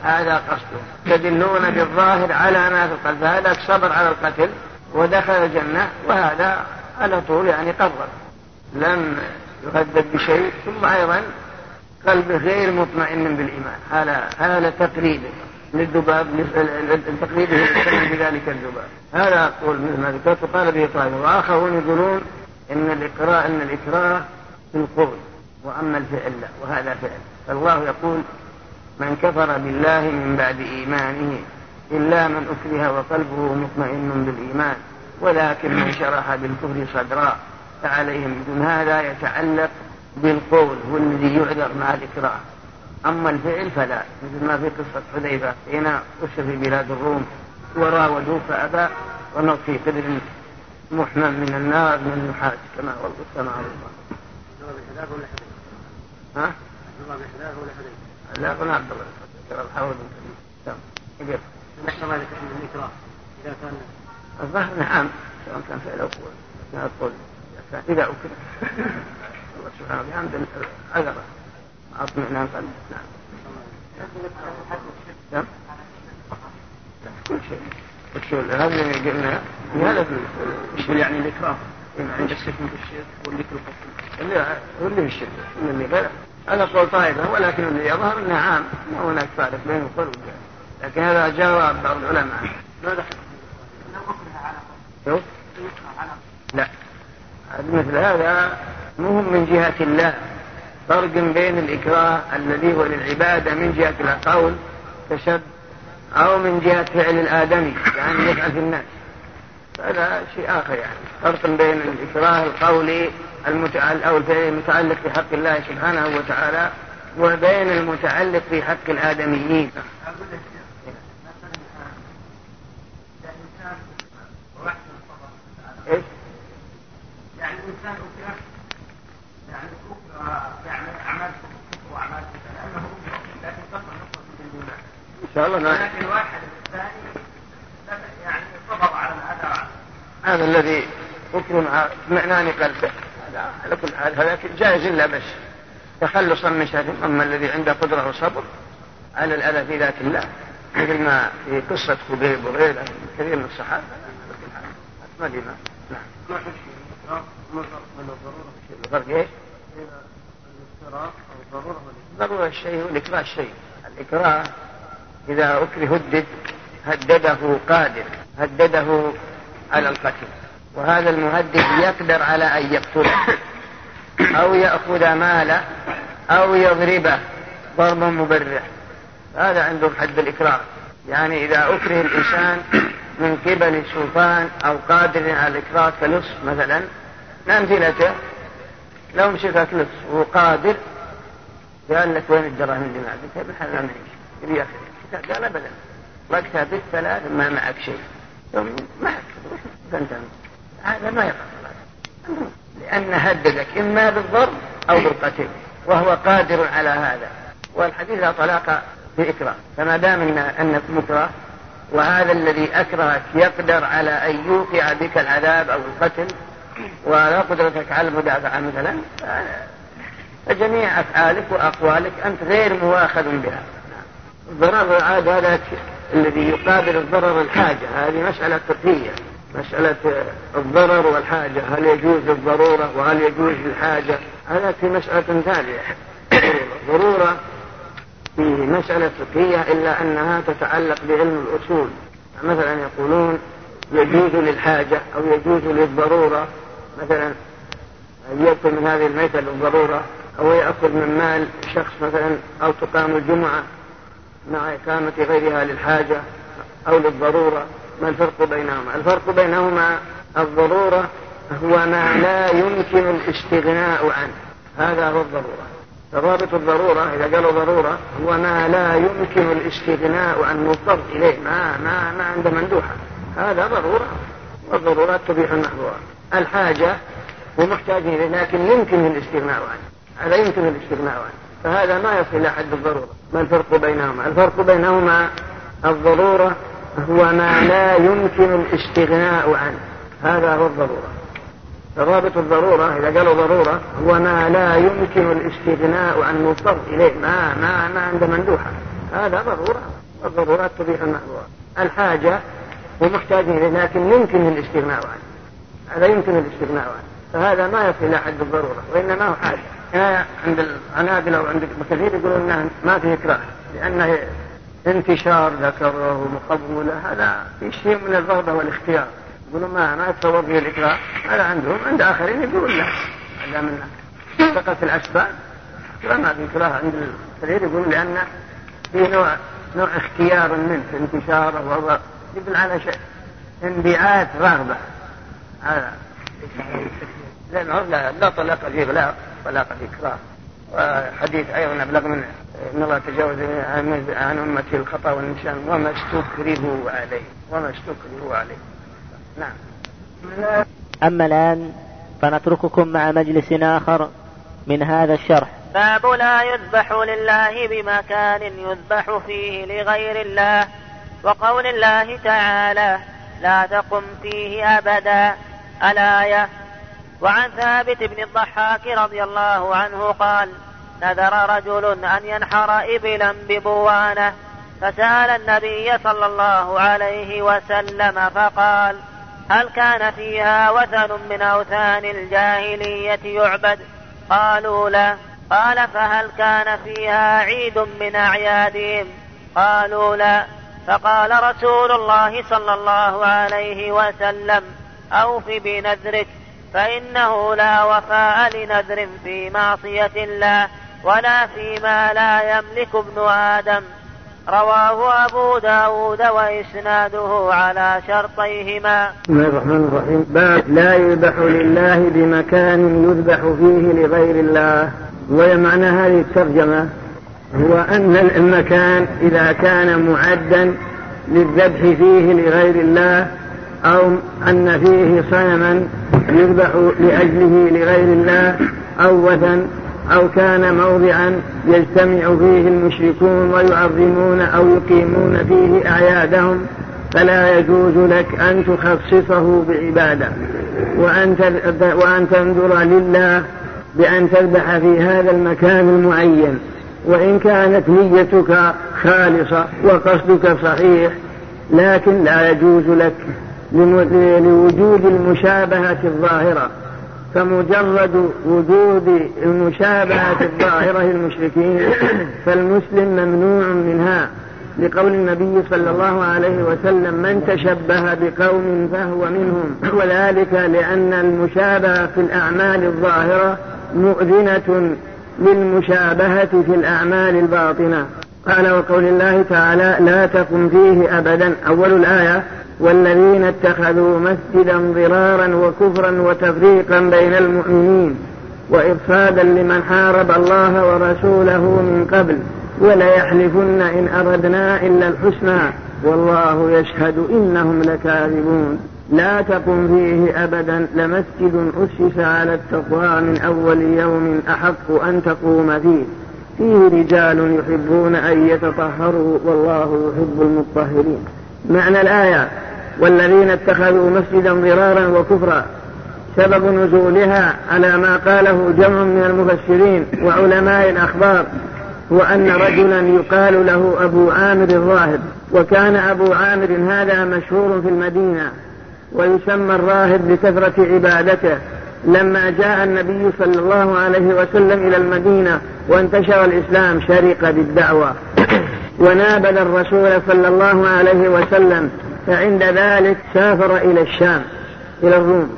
هذا قصدهم تدلون بالظاهر على ما في القلب. هذا صبر على القتل ودخل الجنة وهذا على طول يعني قرر لم يهدد بشيء ثم أيضا قلبه غير مطمئن بالإيمان. هذا هذا تقريبه للذباب تقريبه بذلك الذباب. هذا قول مثل ما ذكرت. وقال به طائفة وآخرون يقولون إن الإقراء إن الإكراه في القول وأما الفعل لا وهذا فعل. فالله يقول من كفر بالله من بعد إيمانه إلا من أكره وقلبه مطمئن بالإيمان ولكن من شرح بالكفر صدرا فعليهم بدون هذا يتعلق بالقول هو الذي يعذر مع الإكراه. أما الفعل فلا مثل ما في قصة حذيفة حين أسر في بلاد الروم وراودوه فأبى ونطفي قدر محمى من النار من النحاس كما هو القصة معروفة. ها؟ لا قلنا عبد الله ترى الحوض نعم نحن ذلك عند الإكراه إذا كان الظاهر نعم سواء كان فعل أو قول. القول إذا أكره الله سبحانه وتعالى عذره اطمئنان قلبه نعم. نعم. كل شيء الشغل هذا اللي قلنا هذا في يعني الإكراه. عند السكن في الشرك واللي في القتل اللي الشرك اللي غير هذا قول طائفة ولكن اللي يظهر أنه عام. ما هناك فارق بين القول والجهل. لكن هذا جواب بعض العلماء. ماذا شوف. لا. مثل هذا مهم من جهة الله. فرق بين الإكراه الذي هو للعبادة من جهة القول كشب أو من جهة فعل الآدمي يعني يفعل في الناس. هذا شيء آخر يعني. فرق بين الإكراه القولي المتعلق أو الفعل المتعلق بحق الله سبحانه وتعالى وبين المتعلق في حق الآدميين. إيش؟ يعني يعني واعمال لأنه لكن تصل نقطه الايمان إن شاء الله ما لكن واحد الثاني يعني صبر على الاذى هذا الذي اكرم اطمئنان قلبه هذا على كل حال هذا جائز الا بس تخلصا من شر أما الذي عنده قدرة وصبر على الأذى في ذات الله. مثل ما في قصة خبيب وغيره كثير من الصحابة. ما الإمام نعم. الفرق إيش؟ بين الافتراء أو الضروره ضروره الشيء والاكراه الشيء الاكراه إذا أكره هدد هدده قادر هدده على القتل. وهذا المهدد يقدر على أن يقتله. أو يأخذ ماله أو يضربه ضربا مبرح هذا عندهم حد الاكراه يعني إذا أكره الإنسان من قبل سلطان أو قادر على الإكراه كلص مثلا أمثلته لو مسكك لص وهو قادر قال لك وين الدراهم اللي معك؟ قلت بالحال ما معيش يبي ياخذ قال ابدا. وقتها بالثلاث ما معك شيء. يوم معك فانت هذا ما يقع لأن هددك إما بالضرب أو بالقتل وهو قادر على هذا. والحديث لا طلاق بإكراه فما دام أن مكره وهذا الذي أكرهك يقدر على أن يوقع بك العذاب أو القتل ولا قدرتك على المدافعة مثلا فجميع أفعالك وأقوالك أنت غير مواخذ بها. الضرر العاد هذا الذي يقابل الضرر الحاجة هذه مسألة فقهية. مسألة الضرر والحاجة هل يجوز الضرورة وهل يجوز الحاجة؟ هذا في مسألة ثانية. ضرورة في مسألة فقهية إلا أنها تتعلق بعلم الأصول. مثلا يقولون يجوز للحاجة أو يجوز للضرورة. مثلا يأكل من هذه الميتة للضرورة أو يأكل من مال شخص مثلا أو تقام الجمعة مع إقامة غيرها للحاجة أو للضرورة. ما الفرق بينهما؟ الفرق بينهما الضرورة هو ما لا يمكن الاستغناء عنه. هذا هو الضرورة. فضابط الضرورة إذا قالوا ضرورة هو ما لا يمكن الاستغناء عن مضطر إليه ما ما ما عنده مندوحة. هذا ضرورة. والضرورات تبيح المحظورات الحاجة هو محتاج إليه لكن يمكن الاستغناء عنه. هذا يمكن الاستغناء عنه. فهذا ما يصل إلى حد الضرورة ما الفرق بينهما؟ الفرق بينهما الضرورة هو ما لا يمكن الاستغناء عنه. هذا هو الضرورة. فضابط الضرورة إذا قالوا ضرورة هو ما لا يمكن الاستغناء عن مضطر إليه. ما ما ما عنده مندوحة. هذا ضرورة. والضرورات تبيح المحظورات الحاجة هو محتاج إليه لكن يمكن الاستغناء عنه. هذا يمكن الاستغناء عنه. فهذا ما يصل إلى حد الضرورة وإنما هو حاجة. هنا عند العنابلة وعند كثير يقولون أنه ما فيه إكراه لأنه انتشار ذكره ومقبولة هذا في شيء من الرغبة والاختيار. يقولون ما ما يتصور فيه الإكراه. هذا عندهم عند آخرين يقولون لا هذا من ثقة الأسباب ما في إكراه عند الكثير يقولون لأن في نوع نوع اختيار منه انتشاره وهو يدل على شيء. انبعاث رغبة. هذا. لأنه لا, لا طلاق في إغلاق طلاق في إكراه وحديث أيضا أبلغ من إن الله تجاوز عن أمتي الخطأ والنسيان. وما استكرهوا عليه. وما استكرهوا عليه. نعم. أما الآن فنترككم مع مجلس آخر من هذا الشرح. باب لا يذبح لله بمكان يذبح فيه لغير الله. وقول الله تعالى لا تقم فيه أبدا. الآية وعن ثابت بن الضحاك رضي الله عنه قال نذر رجل أن ينحر إبلا ببوانة فسأل النبي صلى الله عليه وسلم فقال هل كان فيها وثن من أوثان الجاهلية يعبد؟ قالوا لا. قال فهل كان فيها عيد من أعيادهم؟ قالوا لا. فقال رسول الله صلى الله عليه وسلم أوف بنذرك فإنه لا وفاء لنذر في معصية الله ولا فيما لا يملك ابن آدم. رواه أبو داود وإسناده على شرطيهما. بسم الله الرحمن الرحيم. باب لا يذبح لله بمكان يذبح فيه لغير الله ومعنى هذه الترجمة. هو أن المكان إذا كان معدا للذبح فيه لغير الله أو أن فيه صنما يذبح لأجله لغير الله أو وثن أو كان موضعا يجتمع فيه المشركون ويعظمون أو يقيمون فيه أعيادهم فلا يجوز لك أن تخصصه بعبادة. وأن وأن تنظر لله بأن تذبح في هذا المكان المعين. وإن كانت نيتك خالصة وقصدك صحيح لكن لا يجوز لك لوجود المشابهة الظاهرة. فمجرد وجود المشابهة الظاهرة للمشركين فالمسلم ممنوع منها. لقول النبي صلى الله عليه وسلم من تشبه بقوم فهو منهم. وذلك لأن المشابهة في الأعمال الظاهرة مؤذنة للمشابهة في الأعمال الباطنة. قال وقول الله تعالى لا تقم فيه أبدا. أول الآية. والذين اتخذوا مسجدا ضرارا وكفرا وتفريقا بين المؤمنين وإرصادا لمن حارب الله ورسوله من قبل وليحلفن إن أردنا إلا الحسنى والله يشهد إنهم لكاذبون. لا تقم فيه أبدا لمسجد أسس على التقوى من أول يوم أحق أن تقوم فيه. فيه رجال يحبون أن يتطهروا والله يحب المطهرين. معنى الآية والذين اتخذوا مسجدا ضرارا وكفرا سبب نزولها على ما قاله جمع من المفسرين وعلماء الأخبار هو أن رجلا يقال له أبو عامر الراهب وكان أبو عامر هذا مشهور في المدينة ويسمى الراهب لكثرة عبادته لما جاء النبي صلى الله عليه وسلم إلى المدينة وانتشر الإسلام شرق بالدعوة ونابل الرسول صلى الله عليه وسلم فعند ذلك سافر إلى الشام إلى الروم.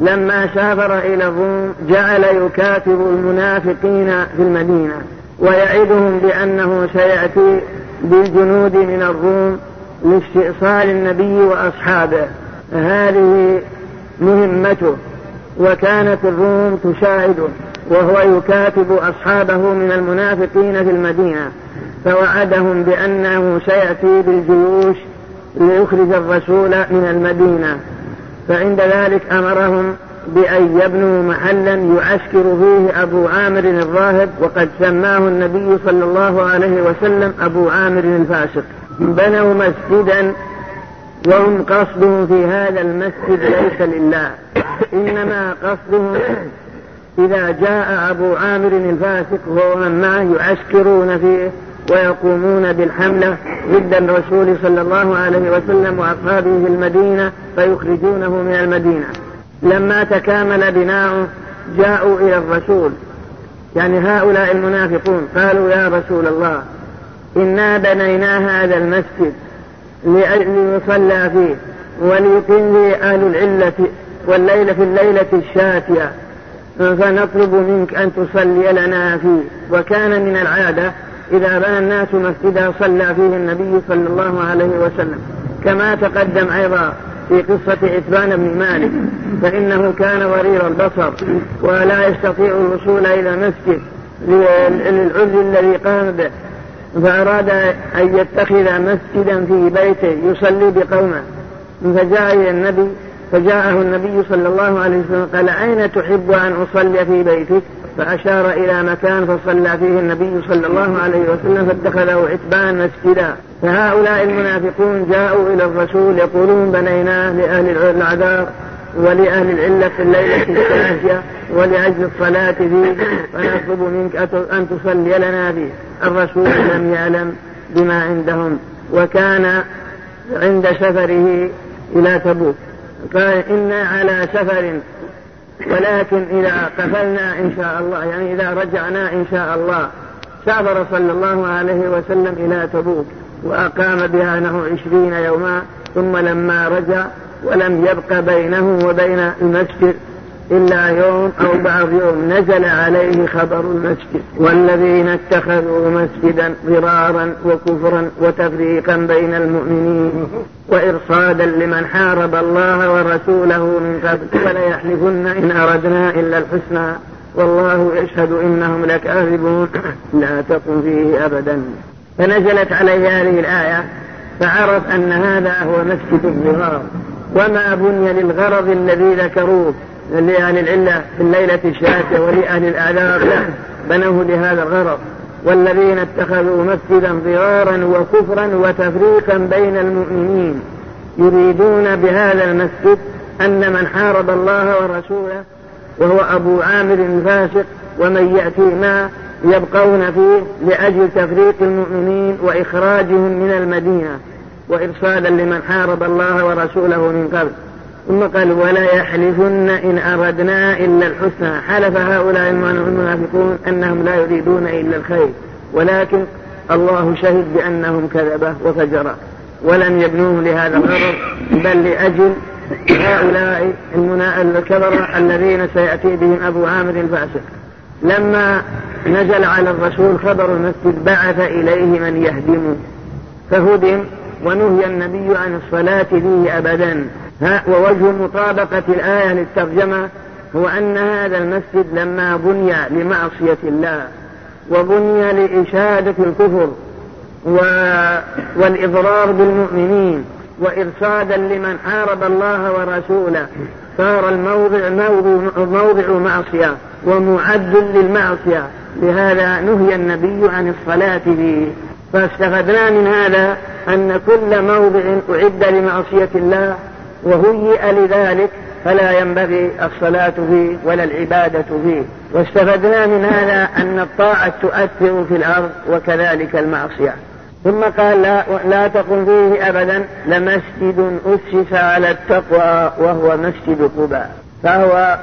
لما سافر إلى الروم جعل يكاتب المنافقين في المدينة ويعدهم بأنه سيأتي بالجنود من الروم لاستئصال النبي وأصحابه. هذه مهمته وكانت الروم تساعده وهو يكاتب أصحابه من المنافقين في المدينة. فوعدهم بأنه سيأتي بالجيوش ليخرج الرسول من المدينة. فعند ذلك أمرهم بأن يبنوا محلا يعسكر فيه أبو عامر الراهب وقد سماه النبي صلى الله عليه وسلم أبو عامر الفاسق. بنوا مسجدا وهم قصدهم في هذا المسجد ليس لله. إنما قصدهم إذا جاء أبو عامر الفاسق وهو من معه يعسكرون فيه ويقومون بالحملة ضد الرسول صلى الله عليه وسلم وأصحابه في المدينة فيخرجونه من المدينة. لما تكامل بناؤه جاءوا إلى الرسول. يعني هؤلاء المنافقون قالوا يا رسول الله إنا بنينا هذا المسجد ليصلى فيه وليقيم فيه أهل العلة والليلة في الليلة الشاتية. فنطلب منك أن تصلي لنا فيه. وكان من العادة إذا بنى الناس مسجدا صلى فيه النبي صلى الله عليه وسلم. كما تقدم أيضا في قصة عتبان بن مالك. فإنه كان ورير البصر ولا يستطيع الوصول إلى مسجد للعذر الذي قام به. فأراد أن يتخذ مسجدا في بيته يصلي بقومه. فجاء إلى النبي فجاءه النبي صلى الله عليه وسلم قال أين تحب أن أصلي في بيتك؟ فأشار إلى مكان فصلى فيه النبي صلى الله عليه وسلم فاتخذه عتبان مسجدا. فهؤلاء المنافقون جاءوا إلى الرسول يقولون بنيناه لأهل العذاب ولأهل العلة في الليلة الثانية ولأجل الصلاة فيه فنطلب منك أن تصلي لنا فيه. الرسول لم يعلم بما عندهم وكان عند سفره إلى تبوك. قال إنا على سفر ولكن إذا قفلنا إن شاء الله يعني إذا رجعنا إن شاء الله. سافر صلى الله عليه وسلم إلى تبوك وأقام بها نحو عشرين يوما ثم لما رجع ولم يبق بينه وبين المسجد. إلا يوم أو بعض يوم نزل عليه خبر المسجد والذين اتخذوا مسجدا ضرارا وكفرا وتفريقا بين المؤمنين وإرصادا لمن حارب الله ورسوله من قبل وليحلفن إن أردنا إلا الحسنى. والله يشهد إنهم لكاذبون. لا تقم فيه أبدا. فنزلت عليه هذه الآية فعرف أن هذا هو مسجد الضرار وما بني للغرض الذي ذكروه. لأهل العلة في الليلة الشاتية ولأهل الأعذار بنوه لهذا الغرض. والذين اتخذوا مسجدا ضرارا وكفرا وتفريقا بين المؤمنين يريدون بهذا المسجد أن من حارب الله ورسوله وهو أبو عامر الفاسق ومن يأتي ما يبقون فيه لأجل تفريق المؤمنين وإخراجهم من المدينة وإرصادا لمن حارب الله ورسوله من قبل. ثم قال ولا يحلفن إن أردنا إلا الحسنى. حلف هؤلاء المنافقون أنهم لا يريدون إلا الخير. ولكن الله شهد بأنهم كذبة وفجرة. ولم يبنوه لهذا الغرض بل لأجل هؤلاء الكبرة الذين سيأتي بهم أبو عامر الفاسق. لما نزل على الرسول خبر المسجد بعث إليه من يهدمه فهدم ونهي النبي عن الصلاة فيه أبدا. ووجه مطابقة الآية للترجمة هو أن هذا المسجد لما بني لمعصية الله وبني لإشادة الكفر و... والإضرار بالمؤمنين وإرصادا لمن حارب الله ورسوله. صار الموضع موضع, موضع معصية ومعد للمعصية. لهذا نهي النبي عن الصلاة فيه. فاستفدنا من هذا أن كل موضع أعد لمعصية الله وهيئ لذلك فلا ينبغي الصلاة فيه ولا العبادة فيه. واستفدنا من هذا أن الطاعة تؤثر في الأرض وكذلك المعصية. ثم قال لا, لا تقم فيه أبدا لمسجد أسس على التقوى وهو مسجد قباء. فهو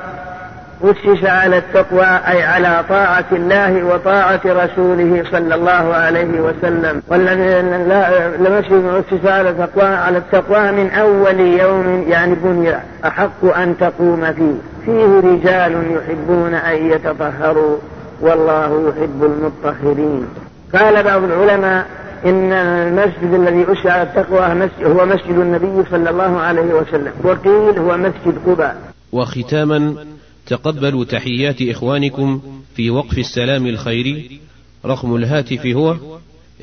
أسس على التقوى أي على طاعة الله وطاعة رسوله صلى الله عليه وسلم. والذي لمسجد أسس على التقوى على التقوى من أول يوم يعني بني أحق أن تقوم فيه. فيه رجال يحبون أن يتطهروا والله يحب المطهرين. قال بعض العلماء إن المسجد الذي أسس على التقوى هو مسجد النبي صلى الله عليه وسلم وقيل هو مسجد قباء. وختاما تقبلوا تحيات إخوانكم في وقف السلام الخيري. رقم الهاتف هو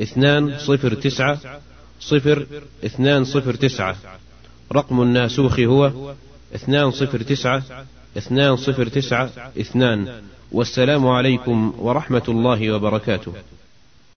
اثنان صفر تسعة صفر اثنان صفر تسعة. رقم الناسوخ هو اثنان صفر تسعة اثنان صفر تسعة اثنان. والسلام عليكم ورحمة الله وبركاته.